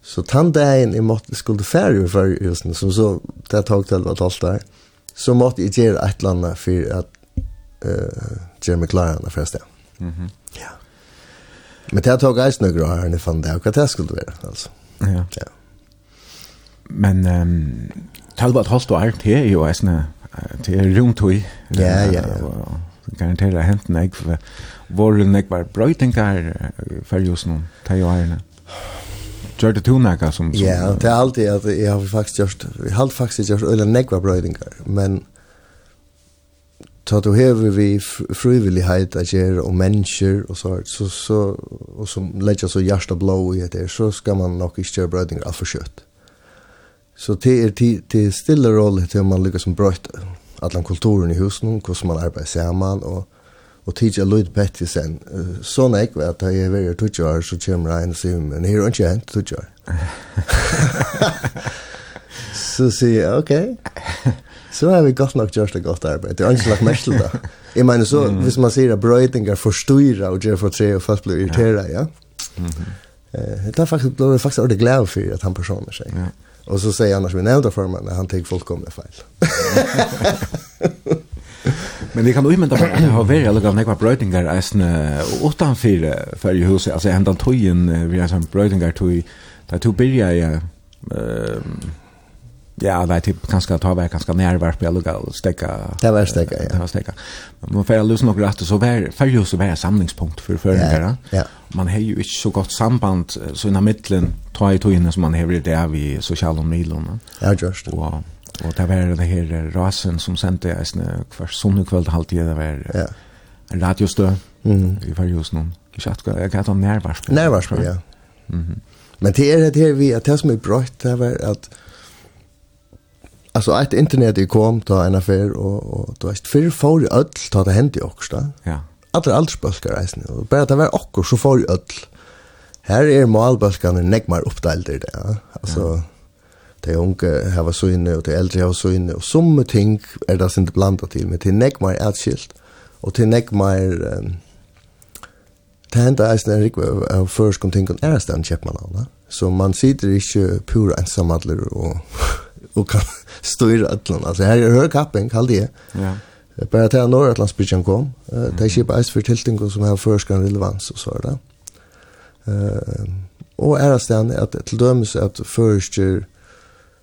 Så den dagen jag måste skulle färre för just nu, som så, det tog tagit elva tals där, så måste jag göra ett eller annat för att uh, göra mig klararna Mhm. Mm. Ja. Men det tog jag snögra här när fan det vad det skulle vara alltså. Ja. Ja. Men ehm um, Talbot Hosto allt här i Osna till runt i. Ja, ja. Garanterar hänt nej för var det nej var brötingar för just nu. Ta ju här. Gör det tunaka som Ja, det är alltid att jag har faktiskt gjort, jag har faktiskt gjort ölen negva brötingar, men ta du hever vi frivillighet at gjøre og mennesker og så, så, så og som legger så hjärta blå i det, så skal man nok ikke gjøre brødinger alt for kjøtt. Så det er til stille rolle til man lykkes som brøyt allan kulturen i husen, hvordan man arbeider sammen, og, og tidlig er lyd bett i sen. Sånn er ikke at jeg er veldig tutsi så kommer jeg inn og sier, men her er ikke hent tutsi år. så sier jeg, ok. så har vi godt nok gjort det godt arbeid. Det er ikke lagt mest til det. Jeg mener så, mm. hvis man sier at brøytinger forstyrrer og gjør for tre og folk blir irriteret, ja. Mm -hmm. Eh, det er faktisk, det er faktisk ordentlig glad for at han personer seg. Ja. Og så sier han at vi nevnte for meg, han tenker fullkomne feil. Men det kan du imenta at det har vært eller några brötingar äsn utan för för huset altså hendan tøyen vi har sån brötingar toj där tog bilja eh Ja, det är typ ganska ta vær, kanskje närvar på alla gal stäcka. Det var stäcka, ja. Det var stäcka. Man får løse några rätt så var för jo så var samlingspunkt för förringar. Ja. Man har ju ikke så gott samband så i mitten ta i tog som man har det vi sociala medierna. Ja, just det. Wow. Och det var det här rasen som sendte är snö kvar sån kväll halt det var. Ja. En radiostø, Mm. i var ju sån. Jag ska jag kan ta närvar. Närvar, ja. Mhm. Men det är det her vi att det som är brøtt, det var att Alltså ett internet i kom ta en affär och och då är för för öll ta det hänt i också. Ja. Alla aldersbalkar reisen och bara det var också så för öll. Här är malbalkarna nägmar uppdelade det där. Alltså ja. de unge har så inne och de äldre har så inne och som ting är det inte blandat till men till nägmar är skilt och till nägmar um, Det händer eisen en rikve av førskom ting om ærestand kjeppmann av, så man sitter ikke pura ensamadler og, og kan styr atlan. Alltså här är hög kappen kallt det. Ja. Bara till norra Atlantbridgen kom. Eh det skip ice för tilting som har förskan relevans och så där. Eh och är stan att till döms att förster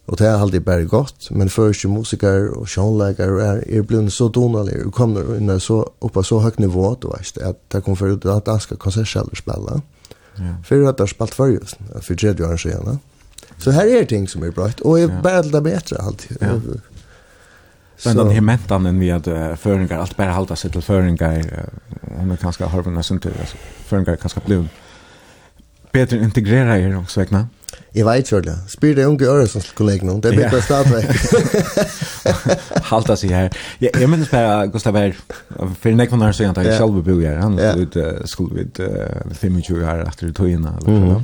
och det har alltid bara gott men förster musiker och sångläkare är är blund så donalier och kommer in så uppe så högt nivå då vet att det kommer för att danska konsertsällare spela. Ja. För att det har spalt förr just för tredje år sedan. Mm Så här är ting som är bra och är bara det bättre alltid. Ja. Men den här mentanen vi att uh, föringar allt bara halta sig till föringar uh, hon är ganska harvna sunt alltså föringar ganska blum. Bättre integrera er också egna. Jag vet ju det. Spyr det unga öre som kollegor. Det blir bäst att det. Halta sig här. Ja, jag minns bara Gustav här. För när kom när så jag tar själv bo här. Han ut skulle vid 25 år efter tog in eller så.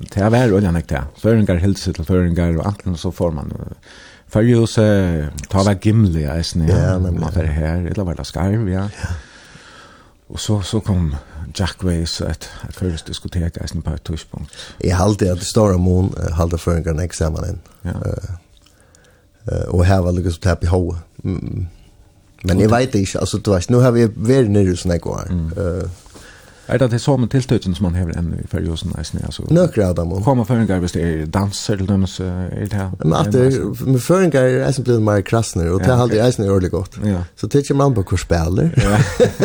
Det er vær oljan ekte. Føringar hilse til føringar og alt så får man Färjus ta var gimli ja. Ja, men man fer her, eller var det skarv, ja. ja. Og så så kom Jack Ways at at først diskotek isne på et tidspunkt. Jeg halde at Star Moon halde føringar next sammen. Ja. Uh, og her var det så tapp i Mm. Men jeg vet ikke, altså du vet, nu har vi vært nere såna gånger. Eh Er det det samme tiltøyten som man hever enn i feriosen eisen? Altså, Nøkere av dem. Kommer føringar hvis det er danser eller dømes? Er det her? Men at det med føringer er eisen blitt mer krassner, og det er alltid eisen er ordentlig godt. Ja. Så det er ikke man på hvor spiller.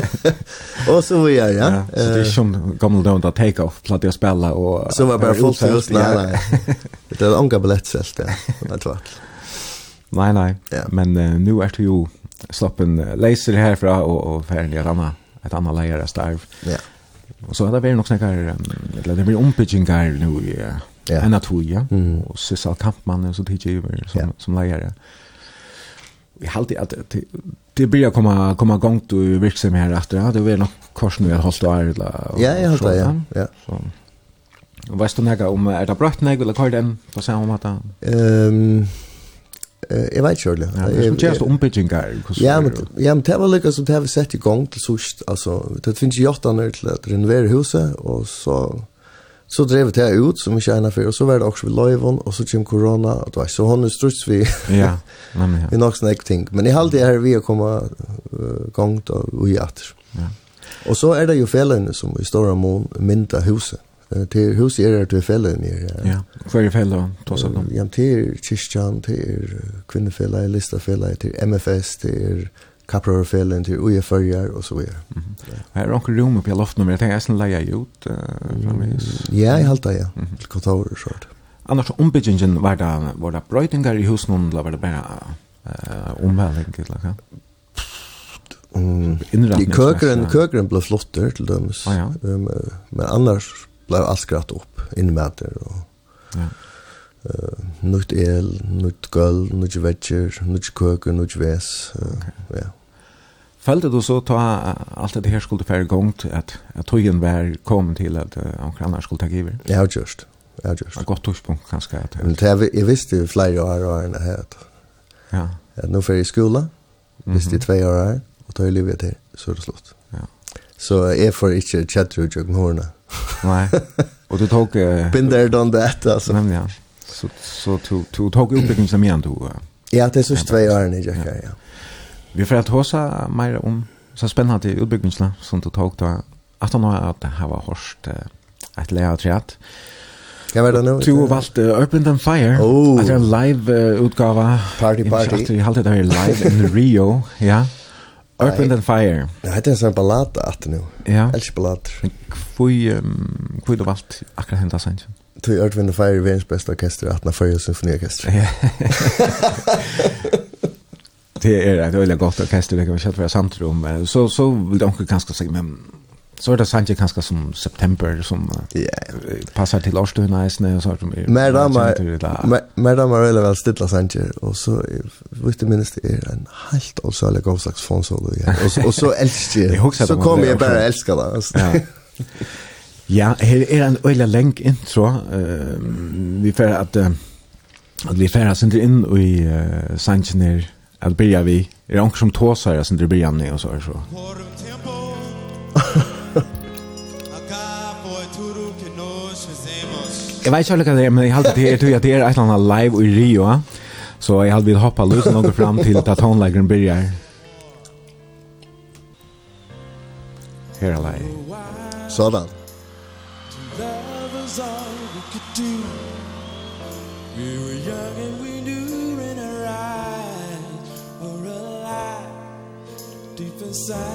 og så vi er, ja. ja. Så det er ikke som gammel dømt at take-off, platt i å spille og... Så var bare fullt hus, nei, nei. Det er unga billettselt, ja. Det var Nei, nei. Men uh, nu er det jo slappen leiser herfra og, og ferdig et annet, et annet leier av starv. Ja. Yeah så det blir nog snackar eller det blir ombyggingar nu i ja. en ja mm. och Cecil Kampmann så tycker ju som ja. som lärare. Vi har det att det blir komma komma gång då verksam här efter ja det blir nog kors nu jag hållt där eller Ja, jag hållt ja. Ja. Så Och vad står näga om är det brött näga eller kvar den på samma matta? Ehm Jeg vet ikke ordentlig. Ja, det er som ombyggingar. Ja, men, ja, men det var lykka som det har vi sett i gang til sørst. Altså, det finnes jottanere til å renovere huset, og så, så drev det ut som ikke egnet for, og så var det også ved Løyvån, og så kom korona, og det var så hun er struts vi. ja, nei, men ja. Vi nok snakk ting. Men i halv det er vi å komme uh, gang til og i atter. Ja. Og så er det jo felene som i Stora Mån mynda huset til hus er det til fellen her. Ja, hva er fellen då så kom? Ja, til Kristian, til kvinnefella, listafella, til MFS, til Kaprorfellen, til Ujeførjar og så videre. Mm -hmm. Her er onker rom oppe i loftnummer, jeg tenker jeg skal leie ut framvis. Ja, jeg halte ja, til kontor og sånt. Annars ombyggingen var det, var det brøytingar i husen, eller var det bare uh, omvæling? Mm. I Kökeren, kökeren blev flottor till dem. Ah, ja. um, men annars blev allt skratt upp in med det och ja. Uh, nytt el, nytt gulv, nytt vetcher, nytt köker, nytt väs. Uh, okay. Ja. Följde du så ta allt det här skulle färre igång att att tojen var kom till att uh, omkring skulle ta givet. Ja, just. Ja, just. Ett gott tidspunkt kanske att. Men det är jag visste ju flera år och än här. Ja. Ja, nu för i skolan. Visste två år här och då är livet till så är det slut. Ja. Så jag får inte chatta ut jag hörna. Nej. Och du tog uh, been there done that alltså. Men ja. Så så to to tog uppbyggnaden som igen då. Ja, det är så två år ni jag ja. Vi får att hosa mer om så spännande utbyggnadsla som du tog då att han har att det här var horst ett layout chat. Kan vara nu. Du valde Urban and Fire. Oh. Att en live uh, utgåva. Party party. Jag har alltid det här live in Rio, ja. Earth, Wind and Fire. Ja, det er en ballad at nu. Ja. Elsk ballad. Kvui, um, kvui du valgt akkurat henda sannsyn? Tui Earth, Wind and Fire er verdens beste orkester, atna fyrir symfoniorkester. Ja. det er et veldig godt orkester, det kan vi kjent være samtrum. om. Så, så vil det omkring ganske sige, men Så är det sant ju kanske som september som yeah. passar till årstiden i snö och så som är. Men där men men där var väl stilla sant ju och så vet du minst är en helt och så lägger slags fond så då ja. Och och så älskar jag. Så kommer jag bara älska det. Ja. Ja, her er en öjla lenk intro. Uh, vi får at, uh, at vi färdas inte inn i uh, Sanchner att börja vi. Er det någon som tåsar sen det börjar ni og så så. Jeg vet ikke hva det er, men jeg halte det er, at det er et eller annet live i Rio, så jeg halte vi hoppa løs noe fram til at tonelageren byrjar. Her er live. Sådan. Love is all We could do We were young and we knew in our eyes or alive deep inside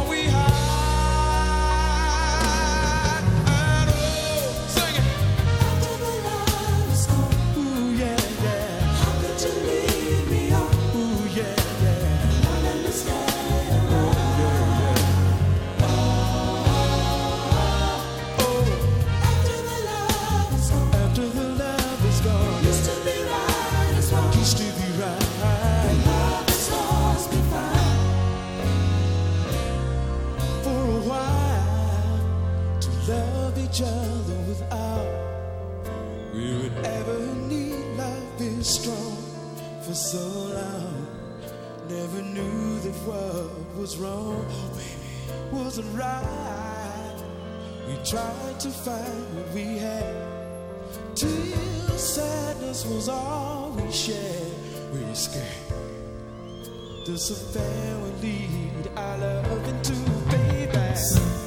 each other without. We would ever need love this strong. For so long never knew that what was wrong. Oh baby wasn't right. We tried to find what we had. Till sadness was all we shared. We were scared this affair would lead our love into baby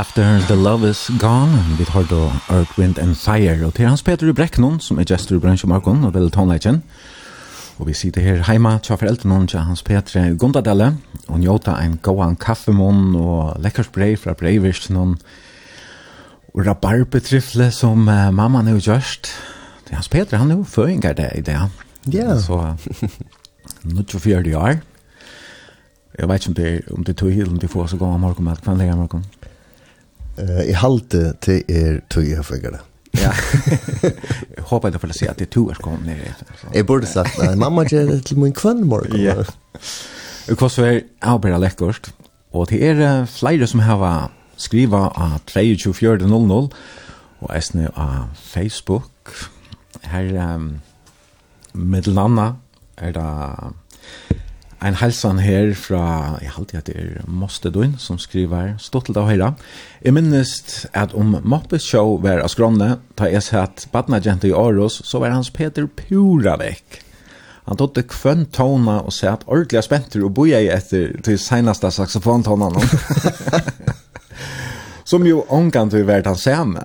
After the Love is Gone, vi tar då Earth, Wind and Fire, og til hans Peter Breknon, som er gestor i bransje Markon, og vel tonleggen. Og vi sitter her heima, tja foreldre tja hans Peter i Gondadelle, og njóta en gåan kaffemån, og lekkert brei fra breivirst, noen rabarbetrifle som uh, mamma nu gjørst. Det hans Peter, han er jo føringar det i det. Ja. Så, nu tja fyrir år. Jeg vet ikke om det, om det tog hild, om det får så gåan morgon, men hva er det morgon? Uh, I halte til er tog jeg fikk det. Ja. Jeg håper jeg får si at det er to år kom ned. Jeg burde sagt, nei, mamma gjør det til min kvann morgen. Ja. Og Hva så er avbæra lekkert, og det er flere som har skriva av 23.00 og esne av Facebook. Her, um, med anna er det en halsan her fra, jeg halte at det er Mostedun, som skriver, stått av høyra. Jeg minnes at om Moppes show var av skrånne, da jeg satt badna i Aarhus, så var hans Peter pura vekk. Han tog det kvønn tona og sa at ordentlig spenter og boja i etter til senaste saxofontonen. som jo omgant vi vært han samme.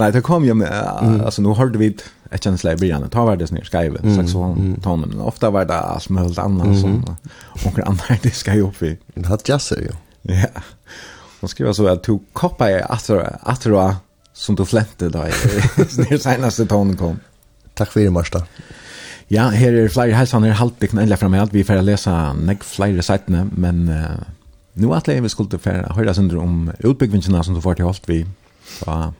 Nei, det kom jo med, mm. altså nå hørte vi det jag kände släpp igen ta var det snär skriva mm, saxofon tonen men ofta var det allt möjligt annat mm. som och andra det ska ju upp i det har jag så ju ja hon skriver så att to koppa är attra attra som du flämte då snär senaste tonen kom tack för det Marsta Ja, her er flere helsene her halte ikke endelig fremme alt. Vi får lese nek flere sitene, men uh, nå at vi skulle få høre sønder om utbyggvingene som du får til holdt vi. Så,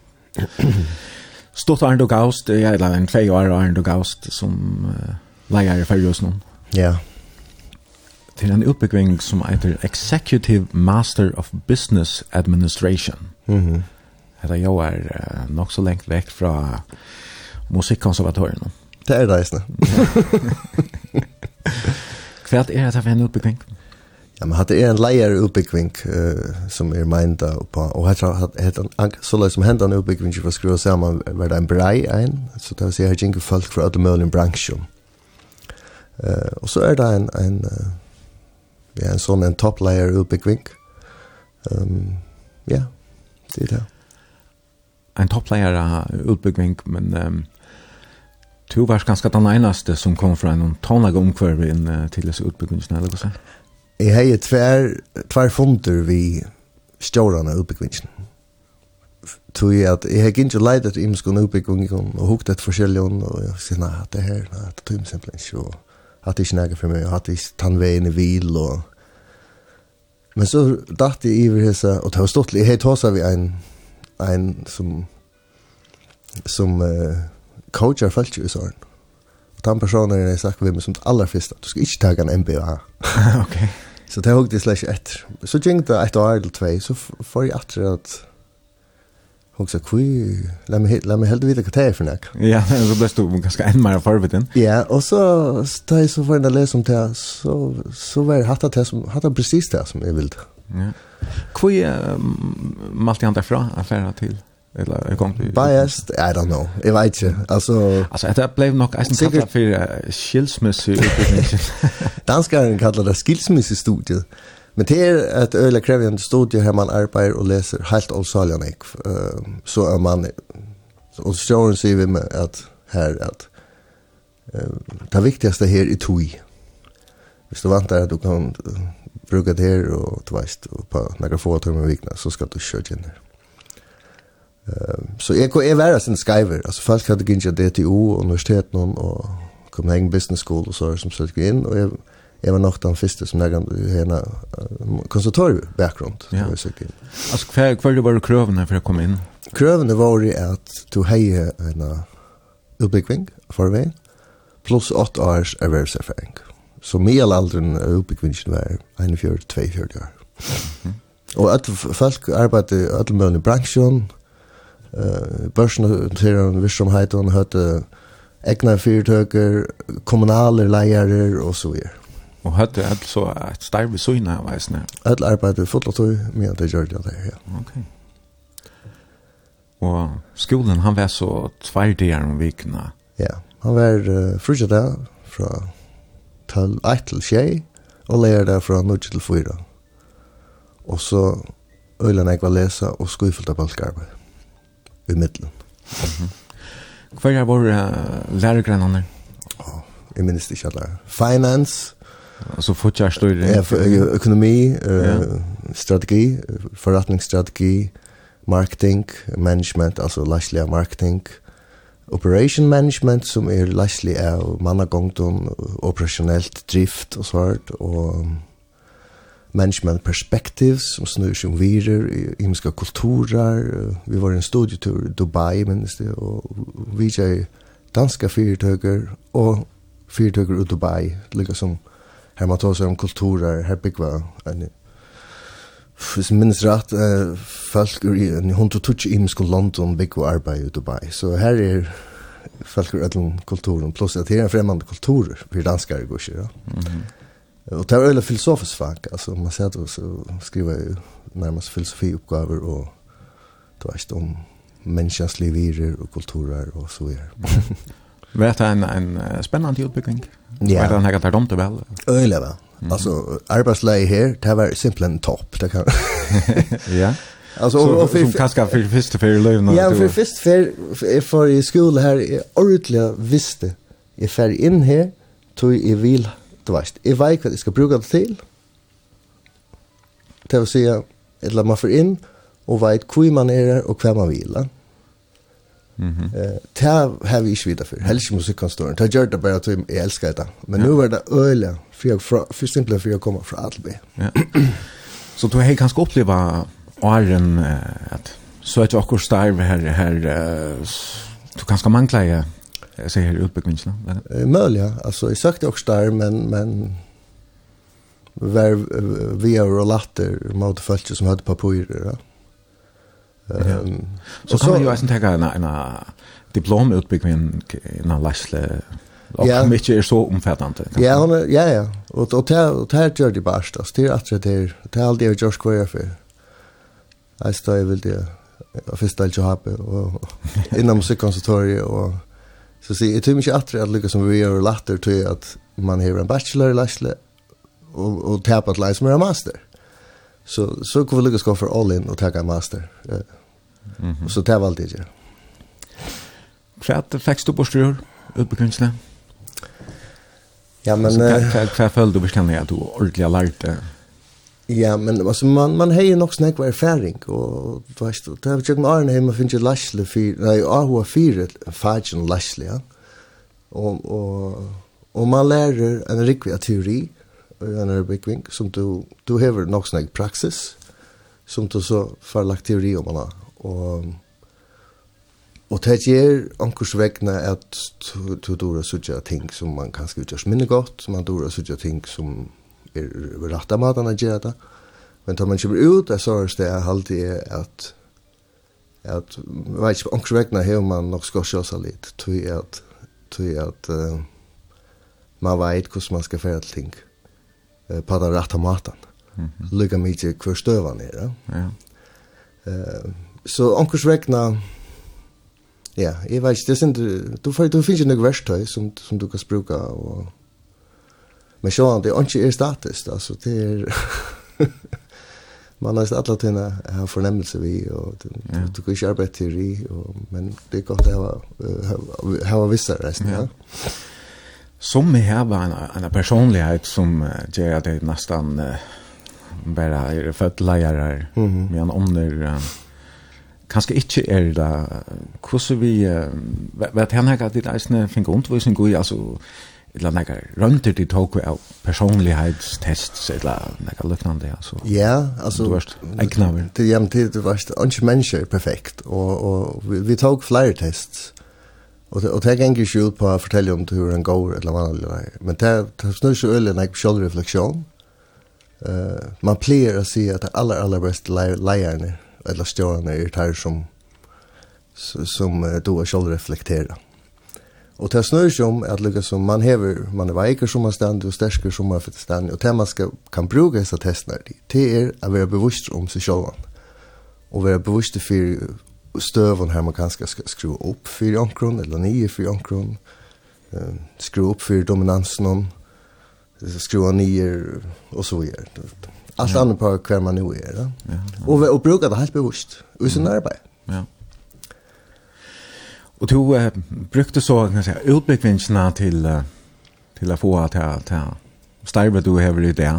stått Arne Gaust, jeg er en tvei år Arne Gaust som uh, leier i Færjøs nå. Ja. Til en oppbygging som heter Executive Master of Business Administration. Mm -hmm. Jeg er uh, nok så lengt vekk fra musikkonservatorien. Det er reisende. Hva er det for en oppbygging? Ja, men hade en layer uppbyggving uh, som er mynda på och här hade han så låg som hända en uppbyggving för skruva samman var det en brei ein, så det vill säga här gick folk från alla möjliga branscher. Eh uh, och så är det en en uh, ja en sån en top layer uppbyggving. Ehm um, ja, det är det. En top layer uppbyggving men ehm um, Du var ganske den eneste som kom från en tonlag omkvarv in uh, til disse utbyggningen, eller hva säger Jeg har tvær, tvær funder vi stjårene uppe kvinnsjen. Tog jeg at jeg har ikke leit etter imskene uppe kvinnsjen og hukt etter forskjellige og jeg sier, nei, det her, nei, det tog meg simpelthen ikke, og hatt ikke nægge for meg, og hatt ikke tannveien i hvil og... Men så datt jeg iver hessa, og det var stått, jeg har tåsa vi en, en som, som uh, coachar falt i sånn. Og den personen har sagt vi med som aller fyrsta, du skal ikke taga en MBA. Okej. Okay. Så det hugde jeg slags etter. Så gikk det et år eller tvei, så får jeg etter at hun sa, kui, la meg, la meg helt vite hva det er for nek. Ja, så ble du ganske enn mer forbeten. Ja, og så, da jeg så var en lese om det, så, så var jeg hatt det som, hatt det precis det som jeg ville. Ja. Kui uh, malte han derfra, affæra til? Eller en kom till biased, I don't know. Jag vet inte. Alltså alltså det blev nog en for för skilsmässa utbildningen. Danskaren kallar det skilsmässestudiet. Men det är ett öle krävande studie här man arbetar och läser helt allsalian ek. så är man och så ser vi med att här att det viktigaste här i tui. Hvis du vantar att du kan bruka det här och du vet, på några få timmar i veckan så ska du köra in det så jeg er være sin skriver. Altså folk hadde gynnt av DTO og universiteten og Copenhagen Business School og så som søkte inn. Og jeg, jeg var nok den første som jeg henne konservatorierbakgrund. Ja. Altså hva, hva var det krøvene for å komme inn? Krøvene var det at du heier en utbyggving forveien plus 8 års ervervserfaring. Så medelalderen av utbyggvingen var 41-42 år. Mm -hmm. Og at folk arbeidde i alle mulige bransjen, børsen til en virksomhet, og han hørte egna fyrtøker, kommunale leiere og så videre. Og hade alt så ett starve søgne av veisene? Alt arbeidet fotlet tog, men det gjør det der, ja. Ok. Og skolen, han var så tverdier om vikene? Ja, han var uh, frugget der fra 1 til 6, og lærer der fra 0 til 4. Og så øyne jeg var lese og skuffelt av balkarbeid i middelen. Hva er vår uh, lærergrennene? Oh, jeg minnes ikke alle. Finance. Altså fortjærstøyre? Ja, økonomi, yeah. uh, strategi, forretningsstrategi, marketing, management, altså lastlig marketing, operation management, som er lastlig av mannagongdom, operasjonelt drift og svart, og... Um, management perspectives som snur sig om virer, imiska kulturer. Vi var en studietur i Dubai, minns det, og vi er danska fyrtøkker og fyrtøkker i Dubai, lika som her man tar seg om kulturer, her byggva en Hvis jeg minnes rett, uh, folk er i en hundre tutsi imensk London bygg og arbeid i Dubai. Så her er folk er i kulturen, pluss at her er fremmande kulturer, for danskere går ikke, ja. Mm -hmm. Og det er öle filosofisk fag, altså man ser det, så skriver jeg nærmest filosofiuppgifter og då är det om menneskens liv og kulturer og så videre. Vet det en en spennende utbygging. Ja. Vet han har tagit om det väl. Öle va. Altså, arbeidsleie her, det var simpelthen topp. Det kan. ja. Alltså och, och för som kaska för första för löven. Ja, för första för för i skolan här är ordentligt visste. Jag fär in här tog i vil du vet, jeg vet hva jeg skal bruke det til. Det vil si, eller man får inn, og vet hvor man er og hva man vil. Mm -hmm. uh, det har vi ikke videre for, helst ikke musikkonstoren. Det gjør det bare at jeg elsker det. Men nå er det øyelig, for, jeg, for, for simpelthen for jeg kommer fra Adelby. Ja. Så du har kanskje opplevd åren at så er det akkurat starv her, her uh, du kanskje mangler jag säger utbyggningen. Eh möjliga. Alltså jag sökte också där men men var vi är och latter mot folk som hade papirer. Ja. Ehm så kan man ju ens ta en en diplomutbyggning en en läsle Och ja. mycket är så omfattande. Ja, hon är, ja, ja. Och, och, det och det här gör det bara. Det är att det är, det är allt det jag gör skvar för. Jag står i vill det. Jag finns det inte och inom musikkonservatoriet och Så säger jag tror mycket att det lyckas som vi gör latter till att man har en bachelor i Lashle och, och tappat lite som är en master. Så, så kan vi lyckas gå för all in och ta en master. Mm -hmm. Och så tar vi allt det. Vad fick du på styr utbegränsning? Ja, men... Hva Vad följde du bestämmer at du ordentlig har ordentligt lärde Ja, men alltså man man hejer nog snack var erfaring och du vet du har jag någon hemma finns ju Lashle för nej Ahu för fagen Lashle ja. Och och och man lär en riktig teori en arbetsvink som du du har nog snack praxis som du så för lagt teori om alla och Och det ger ankurs vägna att du dora sådär ting som man kanske utgörs minne gott, som man dora sådär ting som er rett av maten å gjøre det. Men tar man kommer ut, jeg sa det er alltid at at man vet ikke på ångst vegna hever man nok skal sjåsa litt, tog at, tog at uh, man vet hvordan man skal fære til ting uh, på den rette maten. Mm -hmm. Lykke mye hver støvan er. Ja. ja. Uh, så ångst vegna, ja, jeg vet ikke, det er sin, du, du, du finner ikke noe verktøy som, som du kan bruka og Men så det är inte är statiskt alltså det er man har alla tina ha fornemmelse vi og du kan ikke arbeide teori og, men det er godt å ha ha ha vissa resten ja. ja. Som vi har en, en personlighet som uh, gjør at det nästan bara är fött lärare mm -hmm. men om det kanskje ikke er det hvordan vi vet henne at det er en fin undervisning god, altså eller några rönter det tog av personlighetstests eller några liknande ja. Ja, alltså du vet, jag knappt. Det jämn det du vet, inte är perfekt och och vi, vi tog flera tests. Och och det gick ju ut på att fortälja om hur en går eller vad det är. Men det det snur så ölen like självreflektion. Eh man plear att se att alla alla bästa lejarna eller stjärnorna är det här som som då självreflekterar. Mm Och det snur sig om att lyckas som man häver, man är vajker som man stand, och stärker som man stannar. Och det man ska, kan bruka dessa testnar det är att vara bevisst om sig själva. Och vara bevisst för stövon här man kanske ska skruva upp för ankron eller nio för ankron. Eh, skruva upp för dominansen skruva ner och så vidare. Allt ja. annat på hver man nu är. Ja, ja. Och, och bruka det helt bevisst. Och sin arbete. Ja. Og du uh, brukte så kan jeg si, utblickvinsterna til, uh, til å få til, til starve du har det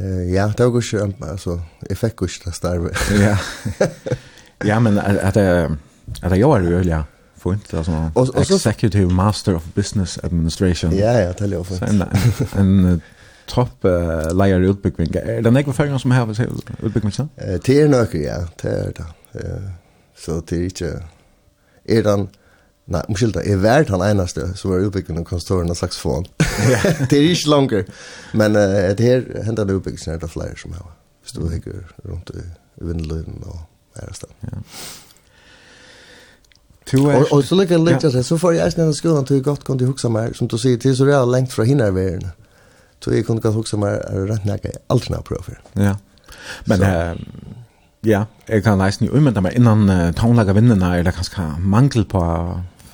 Uh, ja, det var går altså, jeg fikk ikke det starve. Ja. ja, men at, att at att gjør det jo, ja. Fint altså, og, og så, Executive Master of Business Administration. Ja, ja, det er låter fint. En en topp uh, leier i utbyggning. Er det nekva færingar som har utbyggning? Det er nøkker, ja, det er det. Så det er ikke er den Nei, omskylda, jeg vært han eneste som var utbyggende av konstoren av saxofon. det er ikke langer. Men uh, det her hendet det utbyggende er det flere som har Hvis du hikker rundt i vindløyden og her og sted. Ja. Er... Og, og så lykker jeg litt, ja. så får jeg eisen i skolen til godt kunne huske meg, som du sier, til så real lengt fra hinner verden. Så jeg kunne godt huske meg, er nek jeg aldri har prøvd prøver. Ja. Men, så, Ja, jeg kan nesten jo umynda meg innan uh, tonelaga vinnene er det kanskje mangel på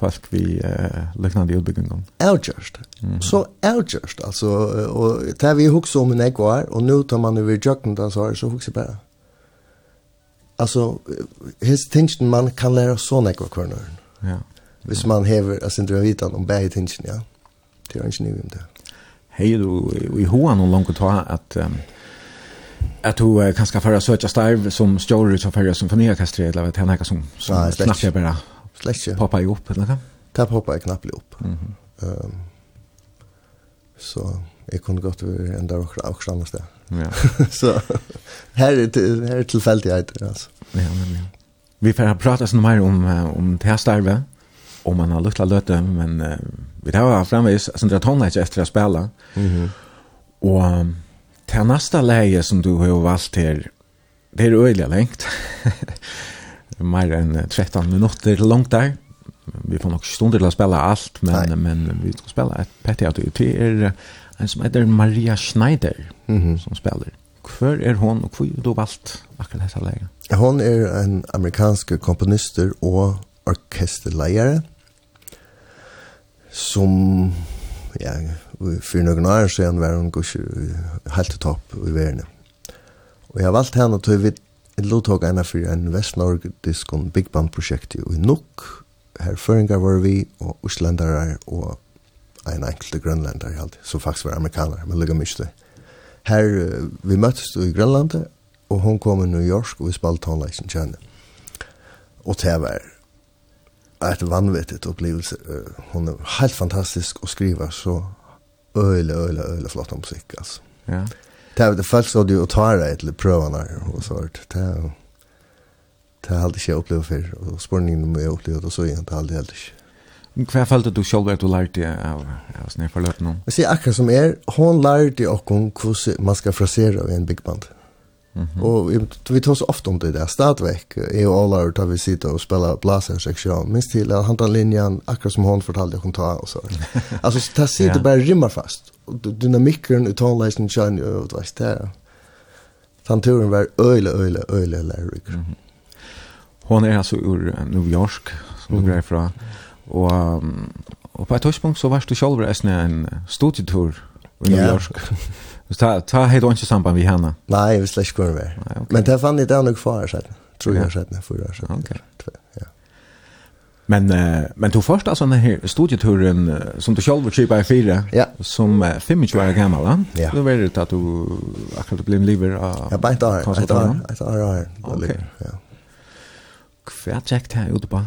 folk vi uh, liknande utbyggingen. Outjust. Mm -hmm. Så outjust, altså, og det vi hukse om en ekvar, og nå tar man over jøkken da så er det så hukse bare. Altså, his tingsen man kan lære sånn ekko kvarnøren. Ja. Hvis man hever, altså, ikke vitan om bæg tingsen, ja. Det er ikke nye om det. Hei, du, i hoa noen langt å ta at... Um, at du eh, kanske förra søtja starv som stjorde som förra symfoniorkester eller vet det som som ah, knappt bare slett ikke poppa ihop eller något. Ta poppa knappt ihop. Mhm. Mm ehm um, så jeg kunne gått över en där och också annars där. Ja. så här är det här är tillfälligheter altså. Ja, men ja. Vi får prata sånn mer om om det her starvet om man har lukta løte, men uh, vi tar framvis, altså det er tonnet ikke etter å spille. Mm -hmm. Og um, Det nästa läge som du har valt här, det är öjliga längt. Mer än 13 minuter långt där. Vi får nog stunder till att spela allt, men, Nej. men vi ska spela ett petty av det. Det är en som heter Maria Schneider mm -hmm. som spelar. Hvor er hon, og hvor har du valgt akkurat dette leger? Hon er en amerikansk komponister og orkesterleier som ja, for noen år siden var hun gusher helt til topp i verden. Og jeg har valgt henne til vi lovtog ena for en vestnordisk big band-prosjekt i Nuk. Her føringer var vi, og Øslandere, og en enkelte grønlander, alltid, som faktisk var amerikaner, men lukket mye det. Her, vi møttes i Grønlandet, og hun kom i New York, og vi spalte håndleisen kjenne. Og det var et vanvittigt opplevelse. Hon er helt fantastisk å skriva så öle öle öle flott musik alltså. Ja. Det är det folk så du och tar det till prövarna och så vart det. Det har aldrig jag upplevt för och spårningen med upplevt och så igen det har aldrig aldrig. Men hva følte du selv at du lærte av, av Snøy forløpene? Jeg sier akkurat som er, hun lærte åkken hvordan man skal frasere i en big band. Mm Mm -hmm. Och vi tar så ofta om det där stadväck. Jag och alla har vi sitta och spela blasersektion. Minst till att handla linjen, akkurat som hon fortalde hon ta och så. alltså, det sitter ja. bara rimmar fast. Och dynamikken i tonläsen kör ni över vad det är. Tanturen var öjle, öjle, öjle lyric. Mm -hmm. Hon är alltså ur New York, som mm du från. Och, um, och på ett tidspunkt så var du själv en studietur i New York. Ta, ta helt ikke samband vi henne? Nei, vi slett ikke hvor det var. Okay. Men det fann jeg det nok for år siden. Tror jeg siden, for år siden. Ok. Ja. Men, uh, men du først altså denne her studieturen som du selv var kjøper i fire, ja. som uh, 25 år gammel, da? Ja. Da var det at du akkurat ble en liver av... Ja, bare et år. Et år, et år, et år. Ok. Ja. Hva tjekk det her ute på?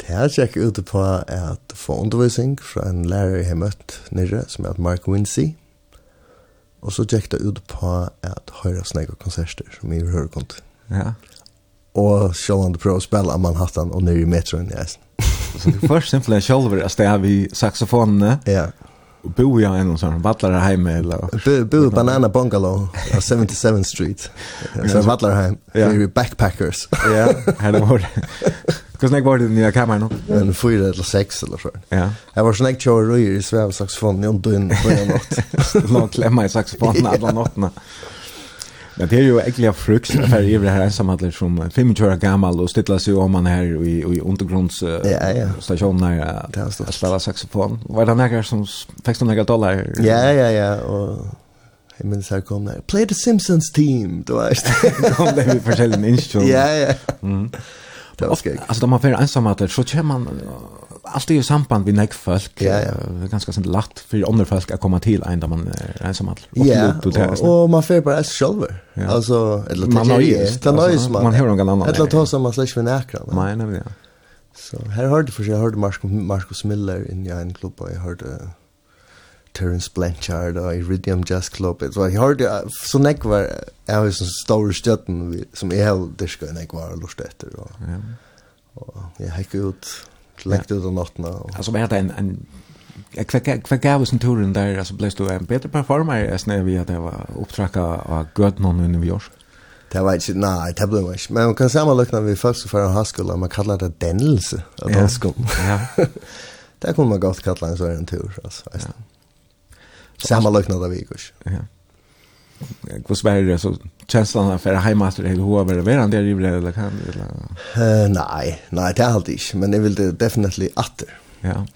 Det her tjekk ute på at få undervisning fra en lærer jeg har møtt nere, som heter Mark Winsey Og så tjekk det ut på at høyre snakk og konserter som jeg hører kom. Ja. Og selv om du prøver å spille av Manhattan og nere i metroen i eisen. så du først simpelthen selv er sted er vi saksofonene. Ja. Og bo i en sånn vattler hjemme eller... Bo i Banana Bungalow på 77th Street. Så vattler Ja. Vi er backpackers. ja, her det var det. Hur snägg var det i nya kameran? En fyra eller sex eller så. Ja. Jag var snägg kör och i sväv saxofon i ondun på en natt. Lång klämma i saxofon alla nattna. Men det är ju äckliga frukt för i det här ensamhandlet som 25 år gammal och stilla sig om man här i, i undergrunds uh, ja, ja. stationer att spela saxofon. Var det några som fick några dollar? Ja, ja, ja. Och Jag minns här kom där, play the Simpsons team, du vet. Kom där vi förtällde en instrum. Ja, ja. Mm. Det var skægt. Alltså de har för ensamma så kör man alltid i samband med näck folk. Ja, ja. Det är ganska sent lätt för andra folk att komma till en där man är ensamma. Ja, och, och man får bara sig själv. Ja. Alltså eller man har ju det nice man. Man hör någon annan. Eller ta som man slash för näkra. Nej, nej, ja. Så här hörde för sig hörde Marcus Marcus Miller in i en klubb och jag hörde Terence Blanchard og Iridium Jazz Club. Så jeg hørte så nek var jeg har jo sånn store støtten som jeg har dyrka enn jeg var lort etter. Og, ja. og jeg hekk ut, lengt ut av nattene. Og... Altså, var det en, en Hva gav oss en turen der, altså ble du en bedre performer jeg sned vi at jeg var opptrakka av Gødnån i New York? Det var ikke, nei, det ble ikke. Men man kan sammenløkne vi først for en haskola, man kallar det dennelse av danskom. Ja. det kunne man godt kalla en sånn tur, altså. Ja. Samma det där vi Ja. Vad var det så kjenslan av att heimater efter det hur var det var det ju eller kan eller nej nej det er alltid inte men jeg vill det definitivt åter. Ja.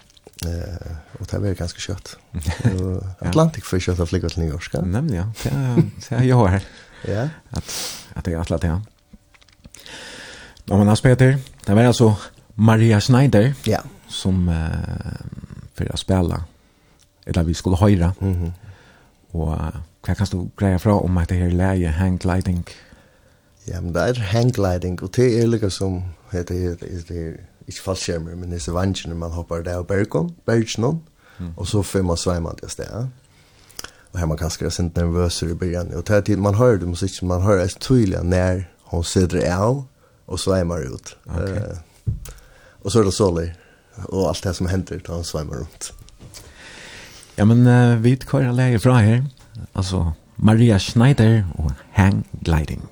Eh och det var ganska kött. Atlantic Fish kött av flickor till New York. Nämligen ja. Det är jag her. Ja. Att at det är Atlantic. Om man har Peter, det var altså Maria Schneider. Ja. Som eh för att spela eller vi skulle høyre. Mm -hmm. Og hva kan du greie fra om at det her leie hanggliding? Ja, men det er hanggliding, og det er lika som, det er, det er ikke fallskjermer, men det er vanskene man hopper der og bergen, bergen, mm. og så får man sveima til sted. ja. Og her man kanskje er sent nervøsere i begynnelsen. Og til tid man hører det musikken, man hører det tydelig når hun sitter av, og man ut. Okay. Uh, og så er det sålig, og alt det som hender, da hun sveimer rundt. Ja, men uh, vi tar läge fra her. Altså, Maria Schneider og Hang Gliding.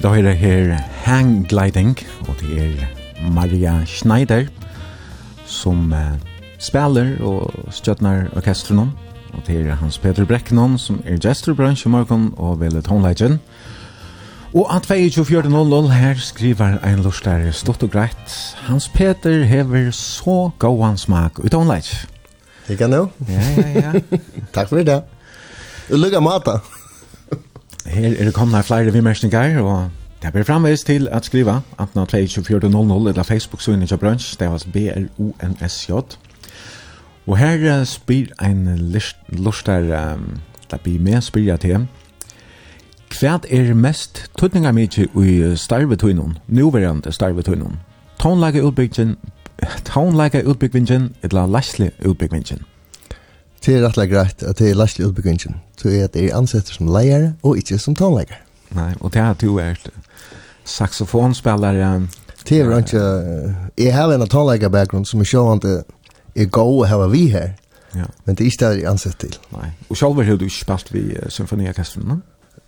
Vi tar høyre her Hang Gliding, og det er Maria Schneider som uh, spiller og stjøtner orkestrenom. Og det er Hans Peter Brekkenon som er gesturbransj i morgen og velet håndleggen. Og at 22.00 her skriver en lortar stort og greit. Hans Peter hever så gåan smak ut håndlegg. Ikke nu. Ja, ja, ja. Takk for det. Ulykka mata her er det kommet flere vimmerkninger, og det blir framveis til at skriva antna 2400 eller Facebook-synet til brunch, det var B-R-O-N-S-J. Og her uh, spyr en lustar, um, det blir med spyr jeg til, hva er mest tøtninga mykje i starvetøynon, nuverande starvetøynon? Tånleika utbyggingen, tånleika utbyggingen, eller leslig utbyggingen? Det er rettelig greit at det er lastig utbyggingen. Så er at det er ansett som leier og ikke som tonleier. Nei, og det er at du er saksofonspillere. Det er ikke... Jeg har en tonleier-bakgrunn som er sjående er god å ha vi her. Ja. Men det er ikke det jeg ansett til. Nei. Og selv har du ikke spilt vi symfoniorkestren, no?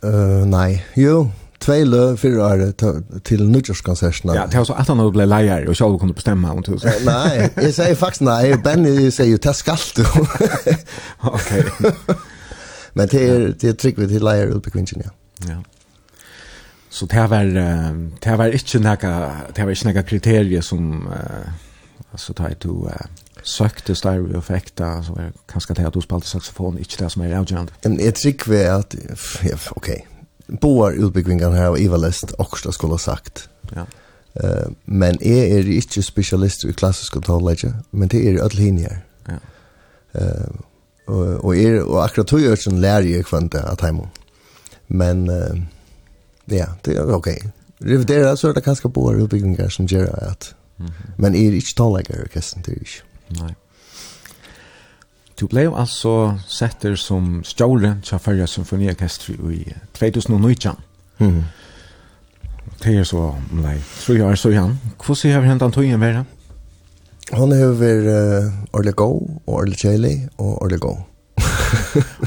Uh, nei, jo, två lö för år till nudgerskonserterna. Ja, det var så att han blev lejare och själv kunde bestämma om tusen. Nej, jag säger faktiskt nej. Benny säger ta skall du. Okej. Men det är det är trick vi till lejare uppe kvinchen ja. Ja. Så det var det var inte några det var inte några kriterier som alltså tar du sökte större effekter så kanske det att du spelade saxofon inte det som är avgörande. Men jag tycker att okej, boar utbyggvingarna här av Ivalest och det skulle ha sagt. Ja. Uh, men jeg er ikke spesialist i klassisk tonläge, men det er är öll linjer. Ja. Uh, og, og, er, og akkurat hur jag sen lærer jag kvante att hemma. Men uh, ja, det er ok. Okay. Revidera så er det kanskje boar utbyggvingar som gjør at. mm -hmm. men är inte tonläge i orkestern, det er ikke. Nei. Du blei altså setter som stjåre til Færja Symfoniorkestri i 2019. Mm. Det er så, nei, tror jeg er så igjen. Hvordan har hentan tøyen vært? Han har vært uh, ordentlig god, og ordentlig kjelig, og ordentlig god.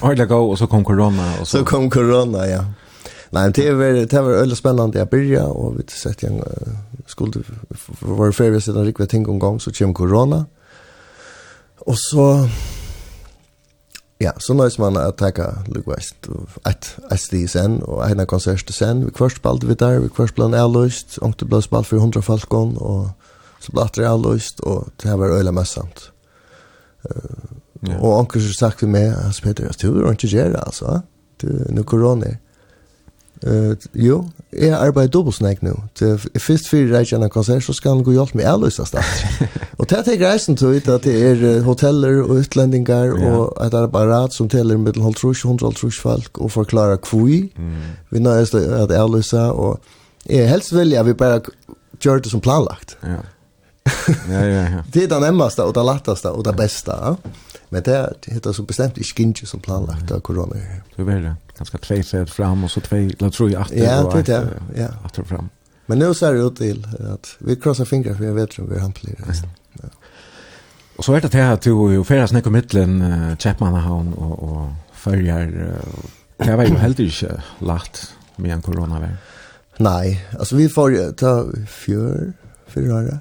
ordentlig god, og så kom korona. Og så. så kom korona, ja. Nei, det var det var veldig spennende jeg byrja, og vi sett igjen uh, skulle var ferdig siden Rikve ting om gang, så kom korona. Og så Ja, så nøys man at taka lukvast et, et sti sen, og en av konsert sen, vi kvart spalte vi der, vi kvart spalte avløst, og det ble spalt for hundra falkon, og så ble det avløst, og det her var øyla messamt. Uh, yeah. Og ångte så sagt vi med, Hans Peter, du er ikke gjerra, altså, du, nu korona er. Uh, jo, jeg arbeider dobbelt snakk nå. Først fyrir reikjen av konsert, så skal han gå hjelp med avløsa sted. og det er reisen til ut at det er hoteller og utlendingar yeah. og et apparat som teller mellom halvtrus, hundraltrus folk og forklarer kvui. Mm. Vi nøyest at avløsa, og jeg helst vilja vi bare gjør det som planlagt. Ja. ja, ja, ja. det er den emmaste og det lattaste og det beste. Ja? Men det er, det er så bestemt ikke ikke som planlagt av korona. Det er det ganska två fred fram och så två eller tre åter ja, och det, åter, ja. åter fram. Men nu ser det ut till att vi krossar fingrar för jag vet hur vi handlar det. Mm. Och så er det til at du färdas ner i mitten uh, Chapmanhavn och och följer uh, det var ju helt ikke lagt med en coronavär. Nej, alltså vi får ta fjør, förra året.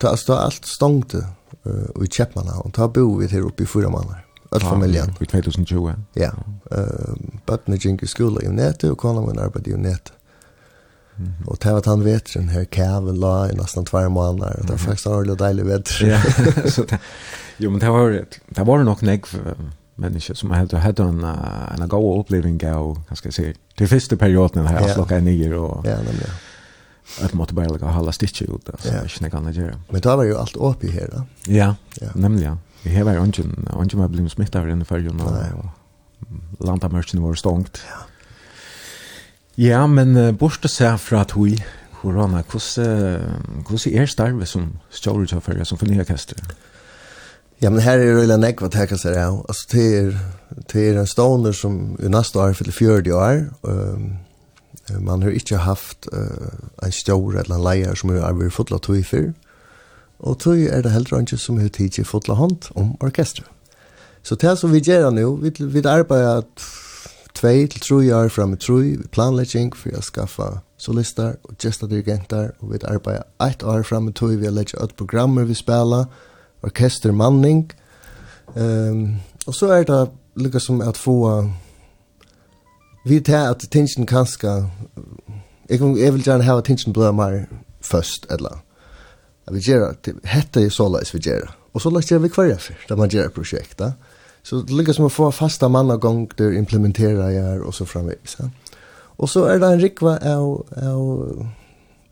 Ta altså ta alt stångte uh, i Chapmanhavn. Ta bo vi här uppe i fyra måneder all familjen. I 2020. Ja. Eh, barnen gick i skole i Nete og kona min arbeidde i Nete. Og -hmm. Och det var han vet den här käven la i nesten nästan måneder, og Det var faktisk faktiskt ordentligt deilig vet. Ja, så det, jo, men det var, det var nog nägg mennesker som hadde, hadde en en god oppleving av, hva skal jeg si, til første perioden her, här yeah. slocka nyer, og... Ja, nämligen. Att måtte bare lägga hålla stitch ut alltså, yeah. inte kan det gjøre. Men da var jo alt oppi her, da. Ja, ja. nämligen. Jeg vært ikke, ikke var blitt smittet her inne før, og landamørkene var stångt. Ja. Ja, men uh, borte seg fra at vi, korona, hvordan, hvordan er starve som stjålerkjøfere, som fornyerkester? Ja, men her er det en ekva tekka seg av. Altså, det er, det er en stående som i neste år fyller 40 år. Um, man har ikke haft uh, en stjåre eller en leier som har vært av tog i fyrr og tog er det heller ikke som hun tidlig fotla hånd om orkestra. Så det som vi gjør nå, vi, vi arbeider tvei til tro år fram i tro, vi planlegging for å skaffa solister og gestadirigenter, og vi arbeider ett år fram i tro, vi har lett ut programmer vi spiller, orkestermanning, um, og så er det lukka som at få vi tar at tingene kanskje jeg, jeg vil gjerne ha tingene blømmer først, eller att vi gjør, hette er såleis vi gör. Och så gjør vi kvar for, da man gjør prosjekta. Så det ligger som att få fasta mannagång där implementera jag och så framvis. Ja. Och så är det en rikva av, av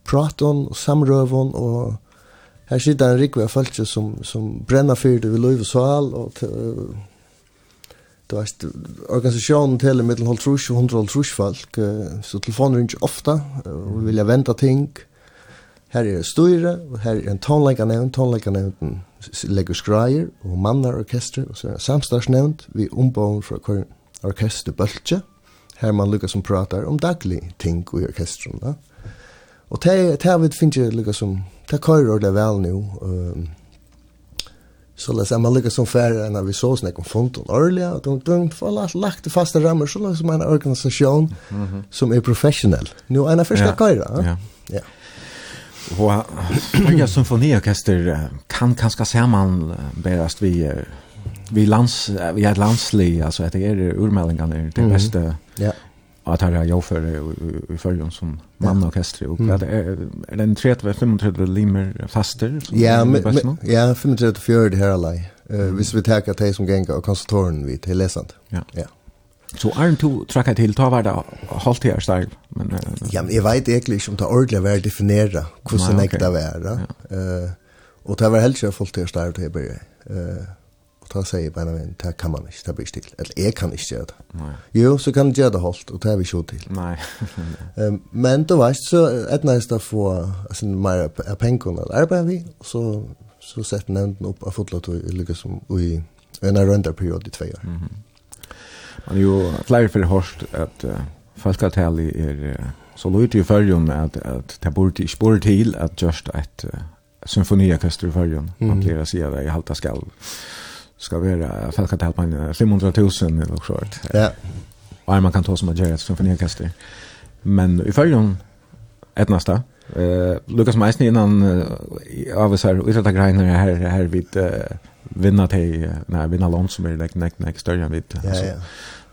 praton och samrövon och här sitter en rikva av folk som, som brenner fyrt over lov och sal og du vet, organisation til mittel holdt trus og hundre holdt trus folk, så telefoner ringer ofta ofte, og vilja venta ting, Her er det styre, og her er en tonleikanevn, tonleikanevn legger skreier, og mannar orkester, og så er det samstarsnevnt, vi ombån fra hver orkester bøltje, her man lukka som pratar om daglig ting i orkestren. Da. Og det har vi finner jeg som, det kører ordentlig vel nu, um, så la jeg man lukka som færre enn vi så snakk om fond og årlige, og de de får lagt, lagt i faste rammer, så lest man en organisasjon som er professionell. Nå er det første køyrer. Ja, ja. ja. Og Høyja symfoniorkester kan kanske samman berast vi vi lands vi är landslig altså at det är urmälingar det det bästa. Ja. Att ha jag för i följden som mannorkester och det är den 33 35 limer faster Ja, ja 35 her här alla. Eh vi tar at de som gänga og konsertorn vi til lesant Ja. Ja. Så Arn to trakka til, ta var det halvt her starv. Men, uh, ja, men jeg vet egentlig ikke om det er ordentlig å være definera hvordan nei, jeg det var. Ja. Uh, og det var helst ikke fullt her starv til jeg bør. Uh, og da sier jeg bare, men det kan man ikke, det blir ikke til. Eller jeg kan ikke gjøre det. Nei. Jo, så kan jeg gjøre det holdt, og det er vi ikke til. Nei. um, men du vet, så et å få altså, mer av pengene å arbeide vi, og så, så setter nevnden opp av fotlet og lykkes som i en rønderperiode i tve år. Mm -hmm er jo, flere for hørt at uh, folketallet er uh, så lite i følgen at, at det burde ikke burde til at just et uh, symfoniorkester i følgen. Mm. Man blir å si at jeg halte skal ska vara folketall på 500 000 eller så. Ja. Och man kan ta som att gjøre et symfoniorkester. Men i følgen ett nästa. Uh, Lukas Meisen innan uh, av så här utan greiner her, her vid uh, vinna till när vinna lån som är like next next där vid. Ja, ja.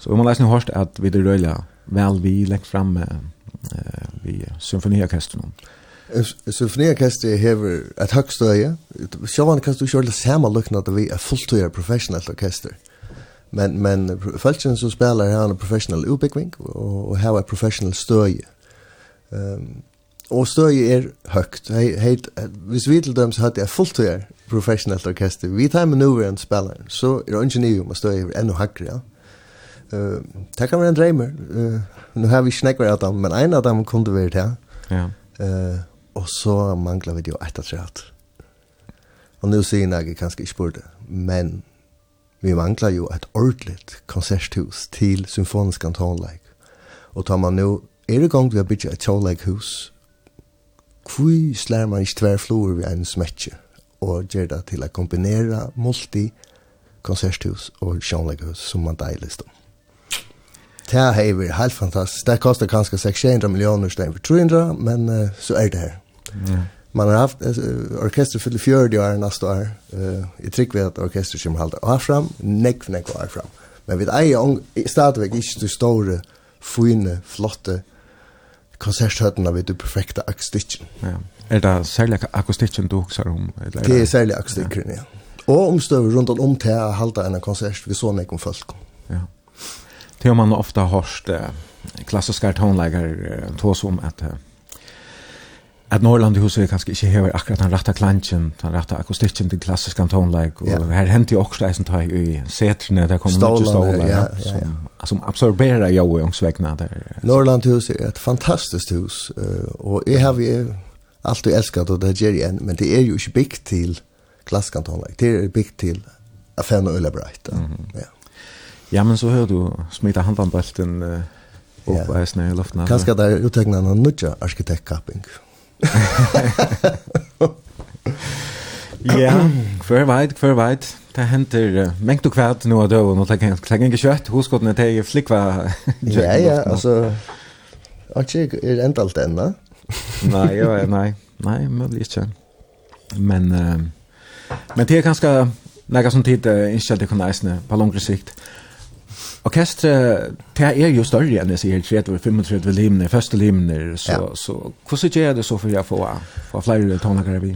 Så om man läser nu hörst att vi det röjliga väl vi lägger fram eh, vi symfoniorkestern. Symfoniorkester hever ett högst öje. Sjåvan kan du köra samma lukna att vi är fulltöjare professionellt orkester. Men, men följtsen som spelar här en professionell utbyggning och, och har är professionell stöje. Um, och stöje är högt. Hej, hej, hvis vi till dem så hade jag fulltöjare professionellt orkester. Vi tar med nu en spelare så är det inte ni om att stöje ännu högre. Ja? uh, det kan være en dreimer. Uh, nu har vi snakker av dem, men en av dem kom det. Ja. Uh, og så manglar vi det jo att trett. Og nu sier jeg kanskje ikke på men vi manglar jo et ordentligt konserthus til symfonisk antonleik. Og tar man nu, er det gång vi har bygget et tjåleikhus, hvor slår man ikke tverflor ved en smetje, og gjør det til å kombinere multi-konserthus og tjåleikhus som man deilig om. Det har vi helt fantastiskt. Det kostar kanske 600 miljoner for 300, men uh, så är det här. Mm. Man har haft uh, orkester fyller 40 år nästa år. Uh, jag tycker vi att orkester kommer halda år fram, nekv nekv år fram. Men vi eier stadigvæk ikke de store, fine, flotte konserthøttene ved det perfekte akustikken. Ja. Er det særlig akustikken du husker om? Eller? Det er særlig akustikken, ja. ja. Og omstøver rundt om til å halda en konsert vi så nekv om folk. Ja. Det har man ofta hört eh, klassiska tonläggare eh, tås om att eh, att Norrland hus är kanske inte här akkurat den rätta klantjen, den rätta akustiken til klassiska tonlägg och yeah. här jo også det som tar i setrene, där kommer mycket stolar ja, ja, ja. som, som absorberer jag och ångsvegna där. Norrland hus är ett fantastiskt hus och jag har ju alltid älskat och det ger igen men det är ju ikke byggt till klassiska tonlägg. Det är byggt till affären och ølebreit. Mm -hmm. Ja. Ja, men så hör du smita handen på uh, upp ja. i i luften. Kanske där uttegna en nutja arkitektkapping. Ja, för vet, för vet. Det händer mängd och kvärt nu då och det kan kan inte kött. Hur ska det ta flick? Ja, ja, alltså Och jag är inte allt ända. Nej, ja, nej. Nej, men det inte. Men men det är ganska några som tid uh, att det kan näsna på längre sikt. Orkestre, det er jo større enn jeg sier, 30-35 limner, første limner, så, ja. så hvordan gjør det så for jeg får, får flere tonlager vi?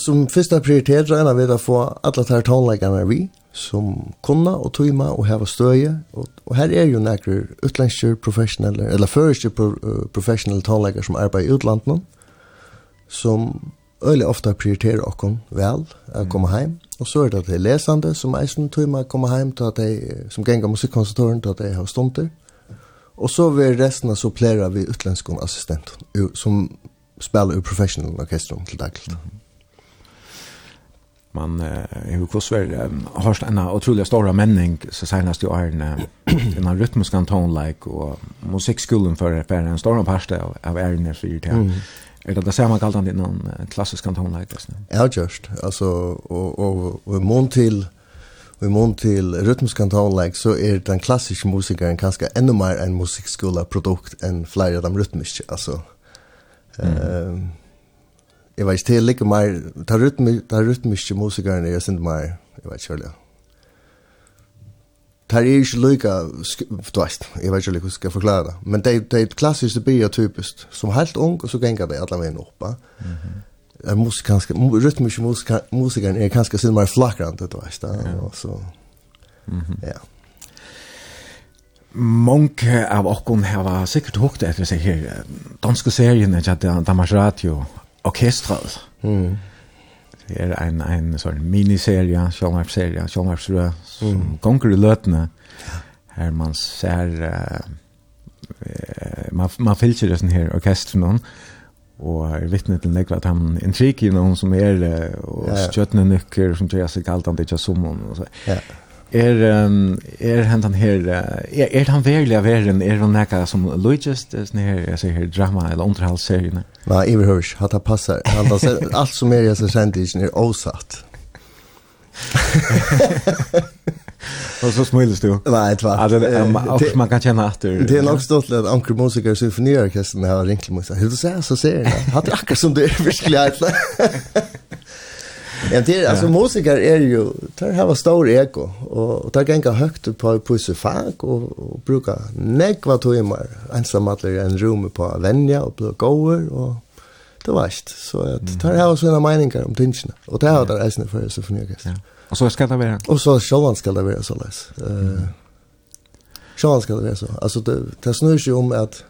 Som første prioritet regner vi å få alle de tonlagerne vi, som kunna og tøyma og heva støye, og, og her er jo nekker utlensker professionelle, eller førersker pro, uh, professionelle tonlegger som arbeider i utlandet, som øyelig ofte prioriterer okken vel, å komme hjem, Og så er det at det er lesende, som eisen tog man kommer hjem til at de, som ganger musikkonsertøren til at de har stunder. Og så vil resten av supplere vi utländska assistenter, som spelar ur professional orkestrum til dagligt. Mm -hmm. Man eh hur kosver har en otroligt stora menning så senast jag är en en rytmisk kanton like och musikskolan för för en stor part av av är när för det. Är det det samma kallande någon klassisk kantonlek just? Ja, just. Alltså och och och mån till i mån till rytmisk kantonlek så är den klassiska musikern kanske ännu mer en musikskola produkt än flera av de rytmiska alltså. Ehm. Jag vet inte, det ligger mer, det rytmiska musikern är synd mer, jag vet inte, tar är ju lika vet, jag vet inte hur ska förklara det men det det är klassiskt det typiskt som helt ung och så gänga det alla vägen upp va mhm. Musik kanske rytmisk musik musiken är kanske sin mer flackrande då vet du och så mhm. Ja. Monke av Okkon her var sikkert hukt etter seg her danske serien, ikke at Danmarks Radio orkestret. Mm er en, en sånn miniserie, Sjallmarp-serie, som mm. gonger i løtene, her man ser, uh, man, man fylker det sånn her orkestren noen, og er vittne til nekva at han intriker noen som er, og ja, ja. skjøttene nykker, som tror jeg seg alt han ikke er som og så. Ja er um, er han her er, er han verliga veren er han näka som Luigest sån här jag her drama eller underhållsserien. Nej, överhörs att han passar. Han har allt som är jag så sent är osatt. Och så smiles du. Nej, det var. Alltså det man kan känna att det är nog stort att Anker musiker symfoniorkestern har ringt mig så. Hur du säger så ser jag. Hade akkurat som det är verkligen. Ja, det är alltså musiker är ju där har stor ego och tar gänga högt på på sofak och, och brukar nekva timmar ensam att en rum på vänja och blå goer och det varst så att där har såna meningar om tinchen och där har det är för så för något. Ja. Och så ska det vara. Och så Sjölland ska det vara så läs. Eh uh, Sjölland ska det vara så. Alltså det det snurrar ju om att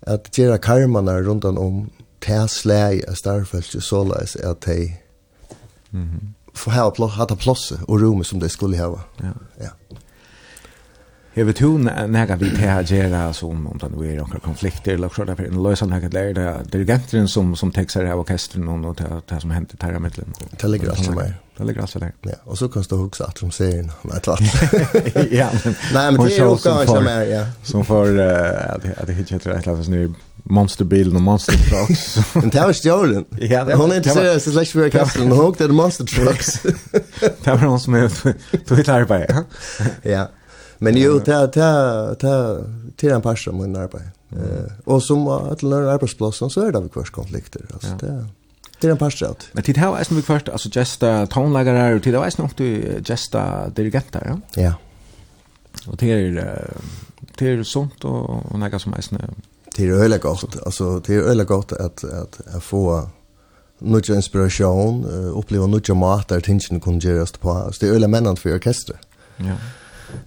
att göra karmarna runt om om täsläge starfällt så läs att hej Mm -hmm. For ha plats hade plats och rum som det skulle ha. Ja. Ja. Jag vet hur när vi å gjøre som om det nu är några konflikter eller så där en lösan här där det dirigenteren som som tek seg av orkestren og det det som hänt där med dem. Det ligger alltså där. Det ligger alltså där. Ja, och så kan du också att de ser en nej klart. Ja, men nej men det är också en som är ja. Som får, för att att det hittar et eller annat nu monsterbilen och monster trucks. Men det var stjålen. Ja, det var. Hon är inte seriös, det läggs för kasteln. Hon åkte monster trucks. det var hon som är tog ett arbete. Ja. Men jo, det är till en par som en arbete. Och som att lära arbetsplatsen så är det väl konflikter. Alltså det Det är en parstrat. Men tid här är som vi först, alltså gesta tonläggare och tid här är som du gesta dirigenter, ja? Ja. Och det är, det är sunt och, och något som är det är öle gott. Alltså det är öle gott att att att få nutja inspiration, uh, uppleva nutja mat där tingen kan göras på. Så det är öle männant för orkester. Ja.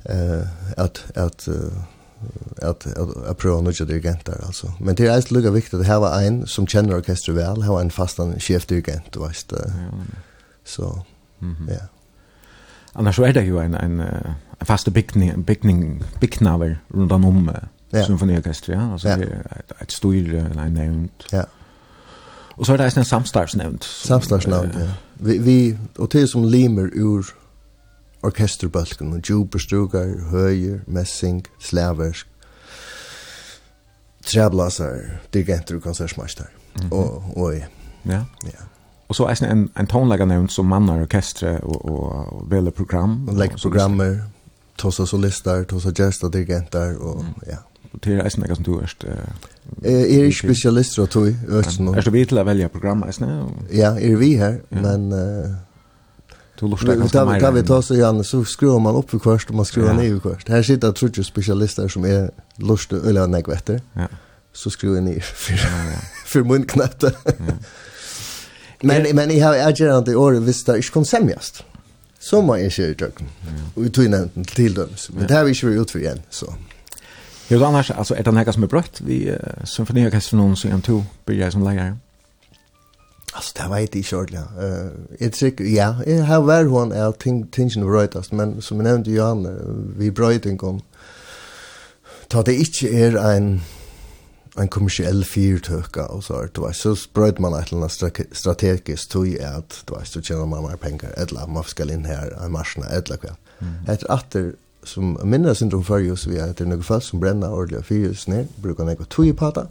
Eh att att att att prova nutja dirigenter alltså. Men det är alltså lika viktigt att ha en som känner orkester väl, ha en fastan chefdirigent, vet du. Ja. Så. Mhm. Ja. Annars så är det ju en en en fast byggning byggning byggnaver runt om ja. symfoniorkester, ja. Altså, ja. det er et styr, eller en nevnt. Ja. Og så er det en samstarsnevnt. Samstarsnevnt, ja. Vi, vi, og det som limer ur orkesterbalken, og djuperstrugar, høyer, messing, slaversk, treblasar, dirigenter og konsertsmaster. Mm -hmm. Og, og, ja. Ja. ja. Og så er en, en tonlager nevnt som mannar orkestre og, og, og velger program. Og legger programmer, tossa solister, tossa gesta dirigenter, og mm. ja. Och det är nästan som du är. Jeg er ikke spesialist, tror jeg, Är du vid till att välja program. Ja, er vi här, men... Du lustar ganska mer. Kan vi ta så igen så skruvar man upp för kvart och man skruvar ner i kvart. Här sitter tror jag specialister som är lust eller nej. Ja. Så skruvar ner för för mun. Men men jag har agerat det år visst det är konsemjast. Så må är ju jag. Och vi tog nämnt till dem. Men det här vi kör ut för igen så. Jo, annars, alltså, är det något som är brökt vid uh, symfoniorkestern någon som tog börjar som lägare? Alltså, det var inte i kjordliga. Uh, ja, här var hon är tingen bröjtast, men som jag nämnde Johan, vi bröjting om ta det inte är en en kommersiell fyrtöka och så att var så spröt man att landa strategiskt tog ju att då så tjänar man mer pengar eller man ska in här i marsna eller kväll. Mm. Ett åter som minner syndrom för ju vi att det några fall som bränner ordliga fyrus ner brukar några tui pata.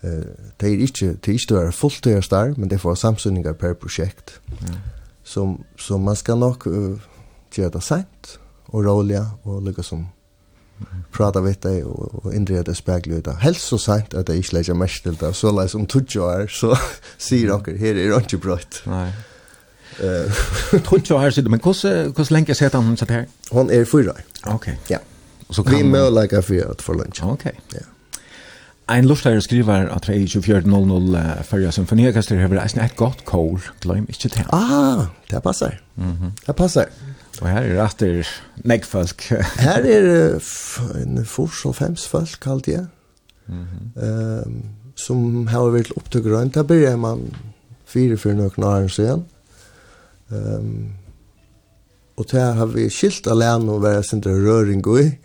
Eh det är inte det är inte är fullt det är men det får samsynningar per projekt. Som som man ska nog uh, göra sent och roliga och lika som prata vet det och, och indre det speglar det helt så sent att det är inte lägger mest till det så läs om tutjo är så säger onkel här är det inte brått. Nej. Tror ikke jeg har sett, men hvordan lenge sitter han satt här? Hon är fyra. Okej. Ja. Så kan Vi møller for at for lunch. Okej. Ja. Ein lustare skriver at 24.00 Førja symfoniorkester hever eisen et godt kål, glem ikke det. Ah, det passar. Mm. Det passar. Og her er etter negfolk. her er en fors og fems folk, kallt jeg. Mm -hmm. um, som har vært opptøk rundt. Da blir man fire for noen år siden. Ehm och där har vi skilt alene och vara sin röring gå i.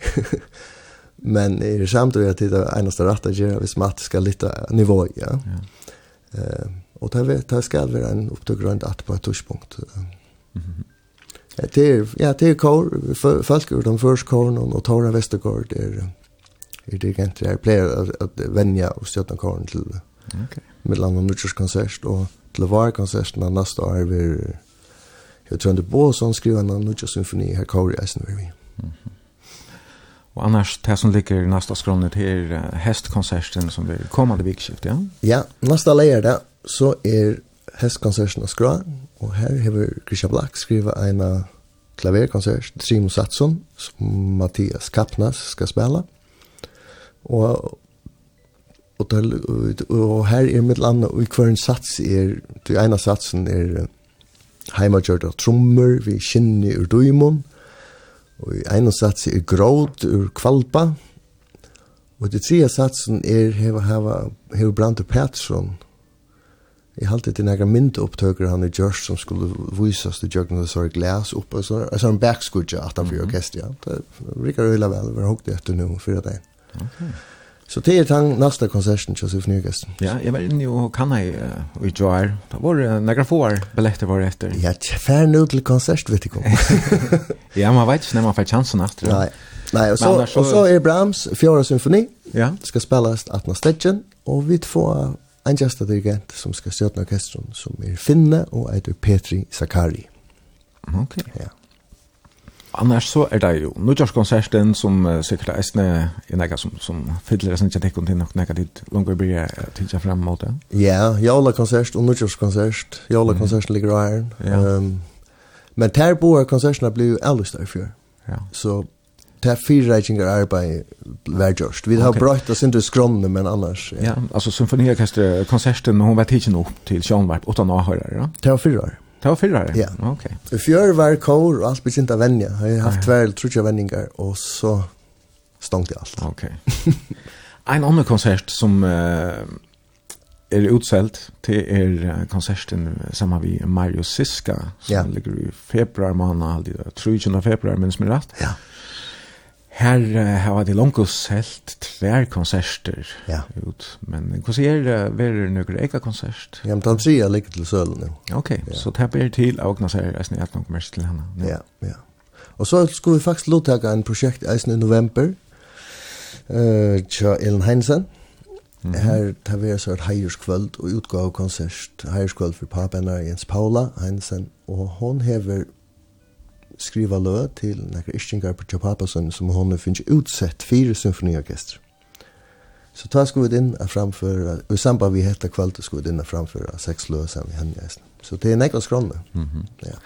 Men är det samtidigt att det är enaste rätt att göra vi smart ska lite nivå ja. Ja. Ehm och där vet där ska vara en upptaggrund att på touchpunkt. Mhm. Det är ja det är kor folk ur de första korn och Tora Västergård det är är det egentligen är player att vänja och stötta korn till. Okej. Med landa mycket konsert och till var konserterna nästa år vi Jag tror det på sån skriver en annan symfoni här i Eisen vi. Och annars det som ligger nästa skronet här hästkonserten som blir kommande vikskift, ja? Ja, nästa lejare så är hästkonserten av skra och här har Christian Black skriva en klaverkonsert, Trimo Satsson som Mattias Kappnas ska spela. Och och, där och här är mitt land och i kvarn sats är, det ena satsen är heimagjørda trommer vi kinni ur duimon, og i ene satsi er gråd ur kvalpa, og det tredje satsen er heva heva heva Brandur Pettersson, Jeg halte til nægra myndopptøkere han i Gjørst som skulle visas til Jørgen og Sørg Læs opp, og så er han backskudja at han blir orkest, ja. Det rikker øyla vel, vi har hukket etter noe fyra det. Okay. Så det er den neste konserten till Sif Nygesten. Ja, jeg var inne og kan jeg uh, i Joar. Det var uh, några få billetter var etter. Ja, fær nu til konsert vet jag. ja, man vet ikke når man får chansen efter. Nei, Nei og, så, så... og så er Brahms fjärde symfoni. Ja. Ska spelas 18 stedjen. Og vi får en gästa dirigent som skal stötta orkestern som er finne og heter Petri Sakari. Okej. Ja. Annars så er det jo Nudjarskonserten som uh, sikkert eisne er nekka som, som fyller sin kjentikken til nok nekka tid langer blir jeg tidsa frem mot det. Ja, jaulakonsert og Nudjarskonsert. Jaulakonserten ligger av æren. Ja. Um, men der boer konsertene blir jo ellers der før. Ja. Så det er fire reikninger arbeid hver gjørst. Vi har okay. brøtt oss inn til men annars... Ja, ja altså symfoniorkester, konserten, hun var ikke nok til Sjønvart, åttan avhører, ja? Det var fire år. Det var fyra Ja. Okej. I Fjör var kor och allt begynt att vänja. Jag har haft tvär trutja vändningar och så stångt i allt. Okej. En annan konsert som uh, är utsällt till er konserten samma vi Mario Siska som ja. ligger i februari månad, 30 februar minns mig rätt. Ja. Her uh, har de longkos helt tvær konserter ja. ut. Men hva sier det uh, være noen eka konsert? Ja, men den tredje ligger til sølen nå. Ok, ja. så det blir til å åkne seg eisen i et noen mest til henne. Ja, ja. Og så skulle vi faktisk lovtake en prosjekt eisen i november. Uh, tja Ellen Heinsen. Mm -hmm. Her tar vi så et heierskvöld og utgave konsert. Heierskvöld for papen er Jens Paula Heinsen. Og hon hever skriva lø til nekker Ischingar på Tjapapasson som hon finnes utsett fire symfoniorkester. Så ta skulle vi inn og framføre, og i samband vi hette kvalt skulle vi inn og framføre seks lø som vi henne eisen. Så det er nekra skronne. Mm -hmm. ja.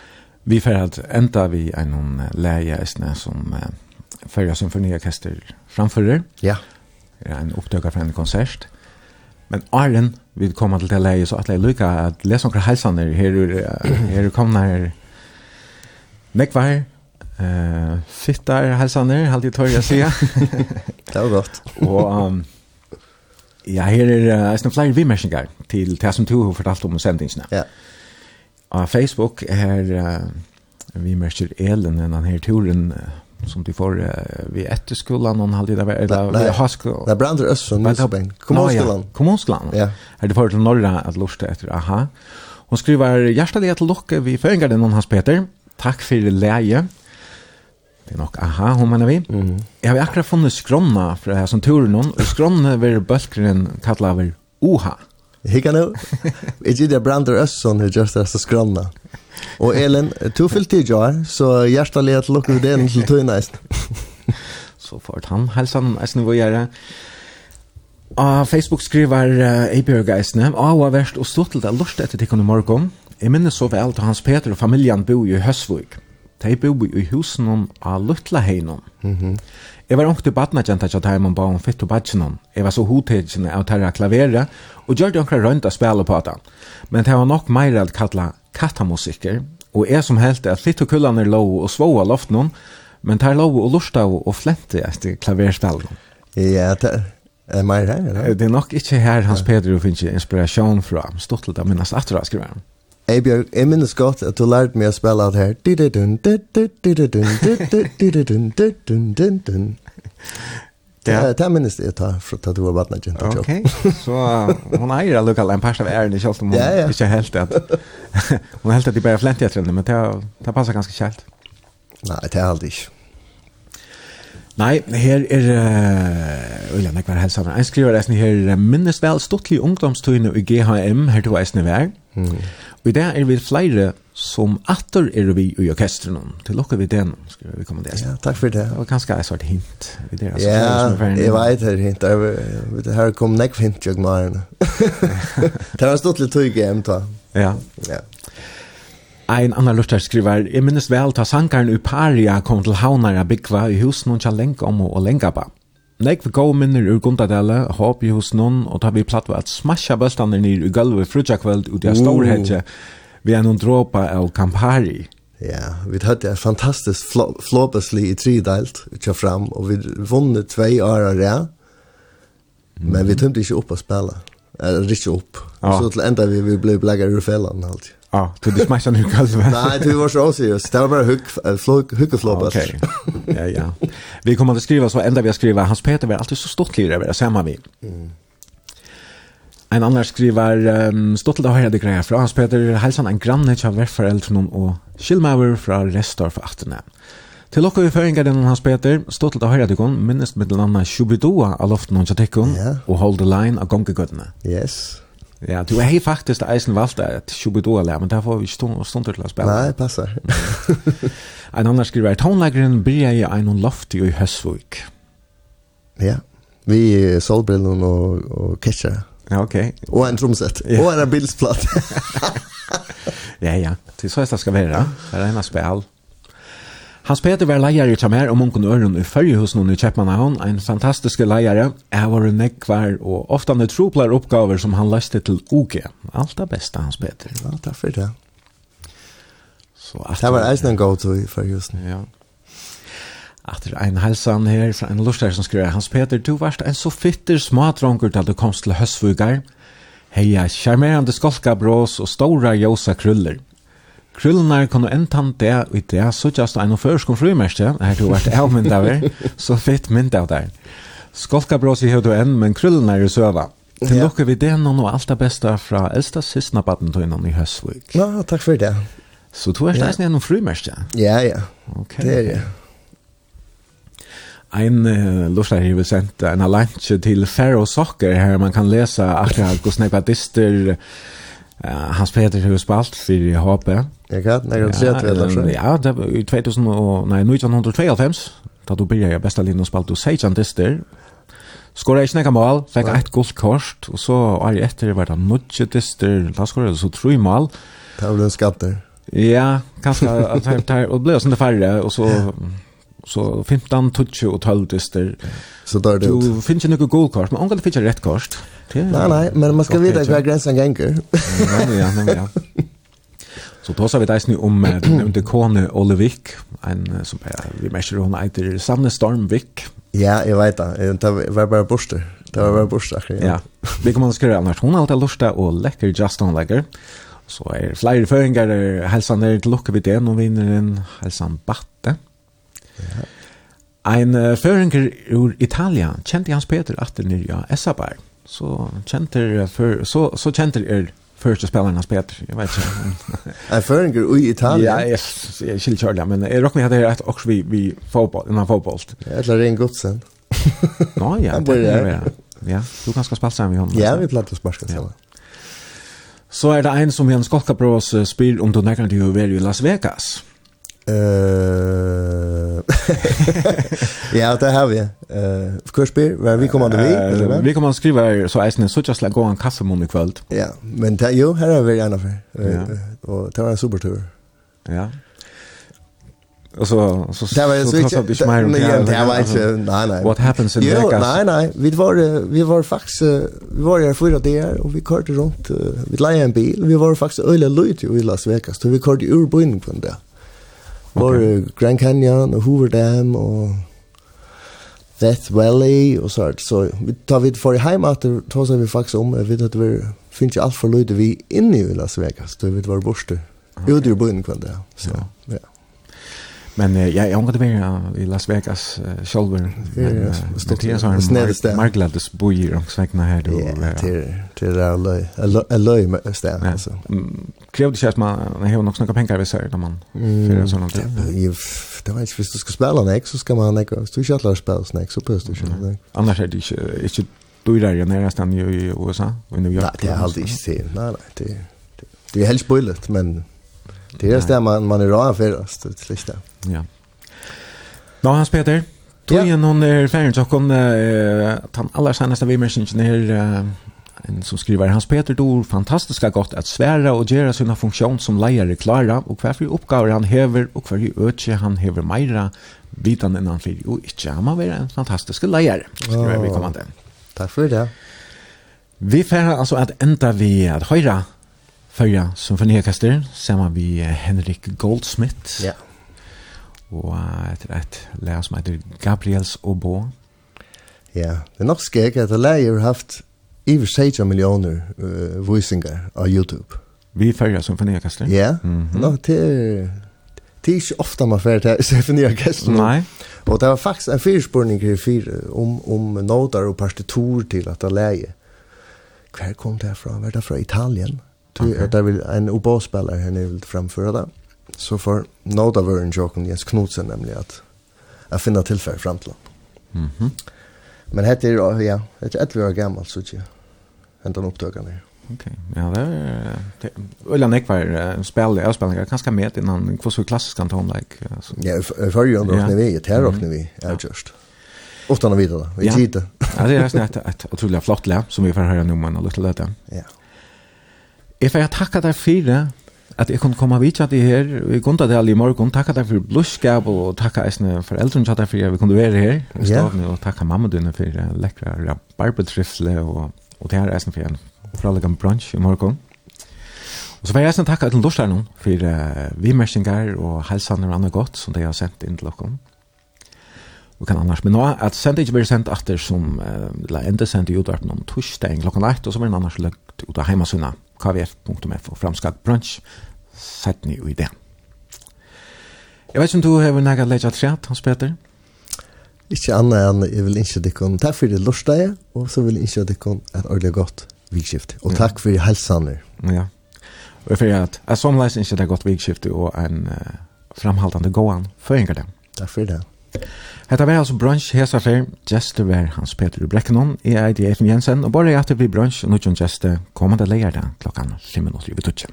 Vi får alt enda vi er noen leie som uh, fyrra symfoniorkester framfører. Ja. Det Er en opptøkker fra en konsert. Men Arlen, vi kommer til det leie, så at jeg lykker at lese noen helsaner her, her kommer her Nekvar, uh, fittar halsaner, halvt jeg tør jeg sier. det var godt. og um, ja, her er uh, snart fler vimmärkningar till det som du har fortalt om sendingsene. Ja. På Facebook er uh, vimmärker Elen den här turen uh, som de får uh, vid etterskolan och halvt där eller haskolan. Det brandar öst från Nilsbänk. Kommunskolan. Kommunskolan. Ja. Här det får til norra at lusta etter, aha. Hon skriver hjärtaliga till Locke vid föringarden hon hans Peter takk for leie. Det er nok aha, hun mener vi. Mm -hmm. Jeg har akkurat funnet skronna fra her som turen noen, og skronna vil bølgren kallar over oha. Hikka nu. Jeg gir det brander Øsson er just det skronna. Og Elin, to fyllt tid jar, så hjertelig at lukker det inn til tøyneisen. så får han helsan eisen vi gjøre. Og Facebook skriver uh, Eibjørg eisen, «Aua verst og stått til det lort etter tikkene morgen». Jeg minnes så vel til Hans Peter og familjen bo i Høsvik. De bo i husen av Lutlaheinon. Mm -hmm. Jeg var ångte badnagenta til dem og ba om fitt og badgenon. Jeg var så hodtidgjene av terra klavere og gjør det ångre rønt å spille på det. Men det var nok mer at kalla kattamusikker, og jeg som helt at litt og kullan lå og svåa loft noen, men det lå og lort av og flente etter klaverspill. Ja, det er mer her, eller? Det er nok ikke her Hans Pedro finner inspirasjon fra, stått til det minnes atra, skriver han. Hey Björk, jeg minnes godt at du lærte meg å spille alt her. Ja. Det minnes jeg ta fra at du var badna kjent. Ok, så hun eier allukall en pers av æren i kjølst om hun ikke helt at hun helt at de bare flent i etter men det det passer ganske kjælt. Nei, det er aldri ikke. Nei, her er uh, Ulla Nekvar Helsamer. Jeg skriver eisen her minnes vel stortlig ungdomstøyne i GHM her til hva eisen vær. Mm. Og i dag er vi flere som atter er vi i orkestren. Til lukker vi den, skal vi komme til. Ja, takk for det. Det var ganske en hint. Det er, altså, ja, jeg vet det er hint. Det her kom nekv hint jeg med Det har stått litt tøyge hjem da. Ja. ja. Ein annan lustar skriver, jeg minnes vel ta sankaren Uparia kom til Havnara byggva i husen hon kjallenka om og lengaba. Nekve gode minner ur Gundadale, håp i hos noen, og ta vi platt ved at smasja bøstander nir i gulvet frutja kveld ut i en stor hedje, vi er noen dråpa av Campari. Ja, vi hadde et fantastisk fl flåpesli i tridelt, utja fram, og vi vunnet tvei år av rea, men vi tømte ikke opp å spela, eller ikke opp, ja. så til enda vi, vi ble blekker ur fellan alltid. Ja, du det smärs nu kallt va? Nej, du var så seriös. Det var bara hugg flog huggefloppas. Okej. Ja, ja. Vi kommer att skriva så ända vi har skriva Hans Peter var alltid så stort lirare vi samma vi. Mm. En annan skriver um, stort då det grejer från Hans Peter hälsan en granne till vår föräldrar och Schilmauer från Restorf 18. Til okkur føringar den Hans Peter, stort till stå til det høre deg med den andra Shubidua av loften och Atekon, yeah. och Hold the Line av Gongegøttene. Yes. Ja, du har faktiskt eisen valt att Shubidoa lär, men där får vi stund, stå till att spela. Nej, passar. en annan skriver «Tonleggeren tonläggaren blir i en loft i Hösvik. Ja, vi er solbrillen og, og ketcher. Ja, okej. Og en tromsett. Ja. Og en bilsplatt. ja, ja. Det er så här det ska vara. Det er en spel. Hans Peter var leier i Tramher og Munkon Øren i Førjehusen i Kjeppmannhavn, en fantastisk leier. Jeg var en nekvar og ofte han troplar oppgaver som han løste til OG. Alt det beste, Hans Peter. Ja, takk for det. Så, det var eisen en god tur i Førjehusen. Ja. Etter ein helsan her fra en lustar som skriver Hans Peter, du varst en så fitter smadronker da du komst til Høsvugar. Heia, charmerande skolka brås og stora josa kruller. Krullunar kunne entan det og i det så just en førskom frumerste, her du vært avmynd av er, så fitt mynd av der. Skolka brås i høyde enn, men krullunar i søva. Til ja. lukker vi det noen og alt det beste fra eldsta sysna baden til innan i høstvik. Ja, takk for det. Så du er steisen gjennom frumerste? Ja, ja. Okay. Det er det. Ein uh, lustar her vil sendt en lunch til Faro Soccer her man kan lesa akkurat hvordan jeg badister uh, Hans Peter har spalt for HP. Jeg kan, jeg kan se at det så. Ja, det var i 2000 og, nei, 1992, da du byrja i besta linjen og spalte du 16 dister, skåra ikke nekka mål, fikk ett gult kort, og så er etter var det nødje dister, da skåra jeg så tru mål. Det var en skatter. Ja, kanskje, og det ble sånn det færre, og så så 15 20 og 12 dyster. Så där det. Du finns ju några gold kort, men angår det finns rätt kort. Nej nej, men man ska veta vad gränsen gänger. Ja, ja, ja. Så då sa vi det nu om nämnde Kone Olevik, en som är vi mäster hon heter Sanne Stormvik. Ja, jag vet det. Det var bara borster. Det var bara borste. Ja. Vi kommer att skriva annars hon har alltid lusta och läcker just on läcker. Så är flyr föringar hälsan där till lucka vid det. och vinner en hälsan batte. Ja. Ein uh, føringer ur Italia, kjente Hans Peter at det nye Essabar. Så kjente er, så, så kjente er första spelaren han spelar. Jag vet inte. Är föringer i Italien? Ja, jag jag skulle köra men jag rockar hade rätt också vi vi fotboll, innan fotboll. Eller ren godsen. Nå ja, det är det. Ja, du kan ska spela med honom. Ja, vi plattar sparska så. Så är det en som Jens Skolka Bros spyr om du näkrar till hur i Las Vegas. Eh. ja, det har vi. Eh, uh, kursbyr, var vi kommer vi, eller? Vi kommer att skriva så är det så just like gå en kaffe måndag kväll. Ja, men det jo här är vi gärna för. Och det var en supertur. Ja. Och så så Det var så att det var inte nej nej. What happens in Vegas? Jo, nej nej, vi var vi var faktiskt vi var där förra dagar och vi körde runt vi lejde en bil. Vi var faktiskt öle lojt i Las Vegas. Så vi körde ur byn på den där. Var okay. Grand Canyon och Hoover Dam och Death Valley och så här. Så vi tar vi för hem att ta sig vi faktiskt om. Jag vet att vi finns ju allt för lite vi inne i Las Vegas. Då vet var borste. Okay. Jo, det är ju bön. Så, ja. ja. Men uh, jag jag ångrar det i Las Vegas uh, själva. Det är så en där. Marklades bor i Roxvägna här då. Ja, till till alla alla städer alltså. Krävde sig att man har nog snacka pengar vi säger när man för en sån typ. Det var inte visst du ska spela nek, så ska man nek. Hvis du ska jag spela nek, så på nek. Annars är det inte du där jag nära i USA och New York. Nej, det har aldrig sett. Nej, nej, det det är helt spoilet men det är det man man är rå för oss till slut. Ja. Nå, Hans Peter. Tog igjen noen er ferdig, så kan uh, ta den aller seneste vimmersingen her, uh, en som skriver, Hans Peter dor fantastiska godt at sværa og gjøre sina funksjon som leier klara, og hverfor oppgaver han hever, og hverfor øtje han hever meira, vidan enn han flyr, og ikke han må være en fantastisk leier, skriver vi kommande. Takk for det. Vi færre altså at enda vi at høyra, Førja som fornekaster, sammen vi Henrik Goldsmith. Ja. Yeah og etter et lær som heter Gabriels Obo. Ja, det er nok skik at lær har haft iver 16 millioner uh, visingar av YouTube. Vi färgar symfoniorkester. Ja, mm -hmm. no, det er det er ikke ofte man fer til symfoniorkester. Nei. Og det var faktisk en fyrspurning i fire om, om noter og partitur til at det leie. Hver kom det fra? Var det fra Italien? Okay. Det er vel en obospiller her nere vil framføre det. Mm så får nåda vören joken Jens Knudsen nämligen att jeg finner tilfell fram till Mhm. Mm Men hette är ja, ett ett år gammel, så ikke Hända en upptagare ner. Okej. Ja, det är Ulla Nekvar, var spel jag spelar jag kanske med innan hur så klassisk kan like like. Ja, för ju ändå råkner vi är här och när vi är just. Ofta när vi då. Vi tittar. Ja, det är snätt ett otroligt flott lä som vi får höra nu men lite lätt. Ja. If får tackar dig för det at jeg kunne komme vidt at jeg her, og kunne ta det alle i morgen, takk at jeg for blodskap, og takk at jeg for eldrene at jeg for jeg kunne være her i stavene, og takk at mamma dine for lekre rabarbetrifle, og, og det her er for en fralegan brunch i morgen. Og så var jeg sånn takk at jeg lortar for uh, vimersinger og helsaner og annet godt som de har sendt inn til dere. Og kan annars, men nå at sendt ikke blir sendt etter som, uh, la enda sendt i utvarpen om torsdag klokken 1, og så blir den annars løgt ut av heimasunna kvf.f og framskak brunch sett sættni i det. Jeg vet ikke om du har nægget leidja treat, Hans Peter? Ikke annet enn jeg vil innskje dikken takk for det lortsteie, og så vil jeg innskje dikken et ordentlig godt vikskift. Og takk for helsaner. Ja. Og jeg fyrir at jeg som leis innskje det godt vikskift og en uh, framhaltande gåan. Føringar det. Takk for det. Hetta var altså brunch hesa fer, gestur var Hans Peter Brekkenon, i er Eidi Eifen Jensen, og bare at vi brunch, og nudjon geste kommande leierda klokkan 5 minutter i vitutje.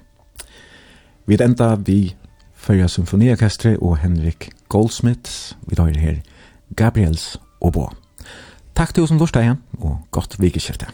Vi enda vi Førja Symfoniorkestre og Henrik Goldsmith, vi tar her Gabriels Obo. Takk til oss som lortet igjen, og godt vikeskiftet.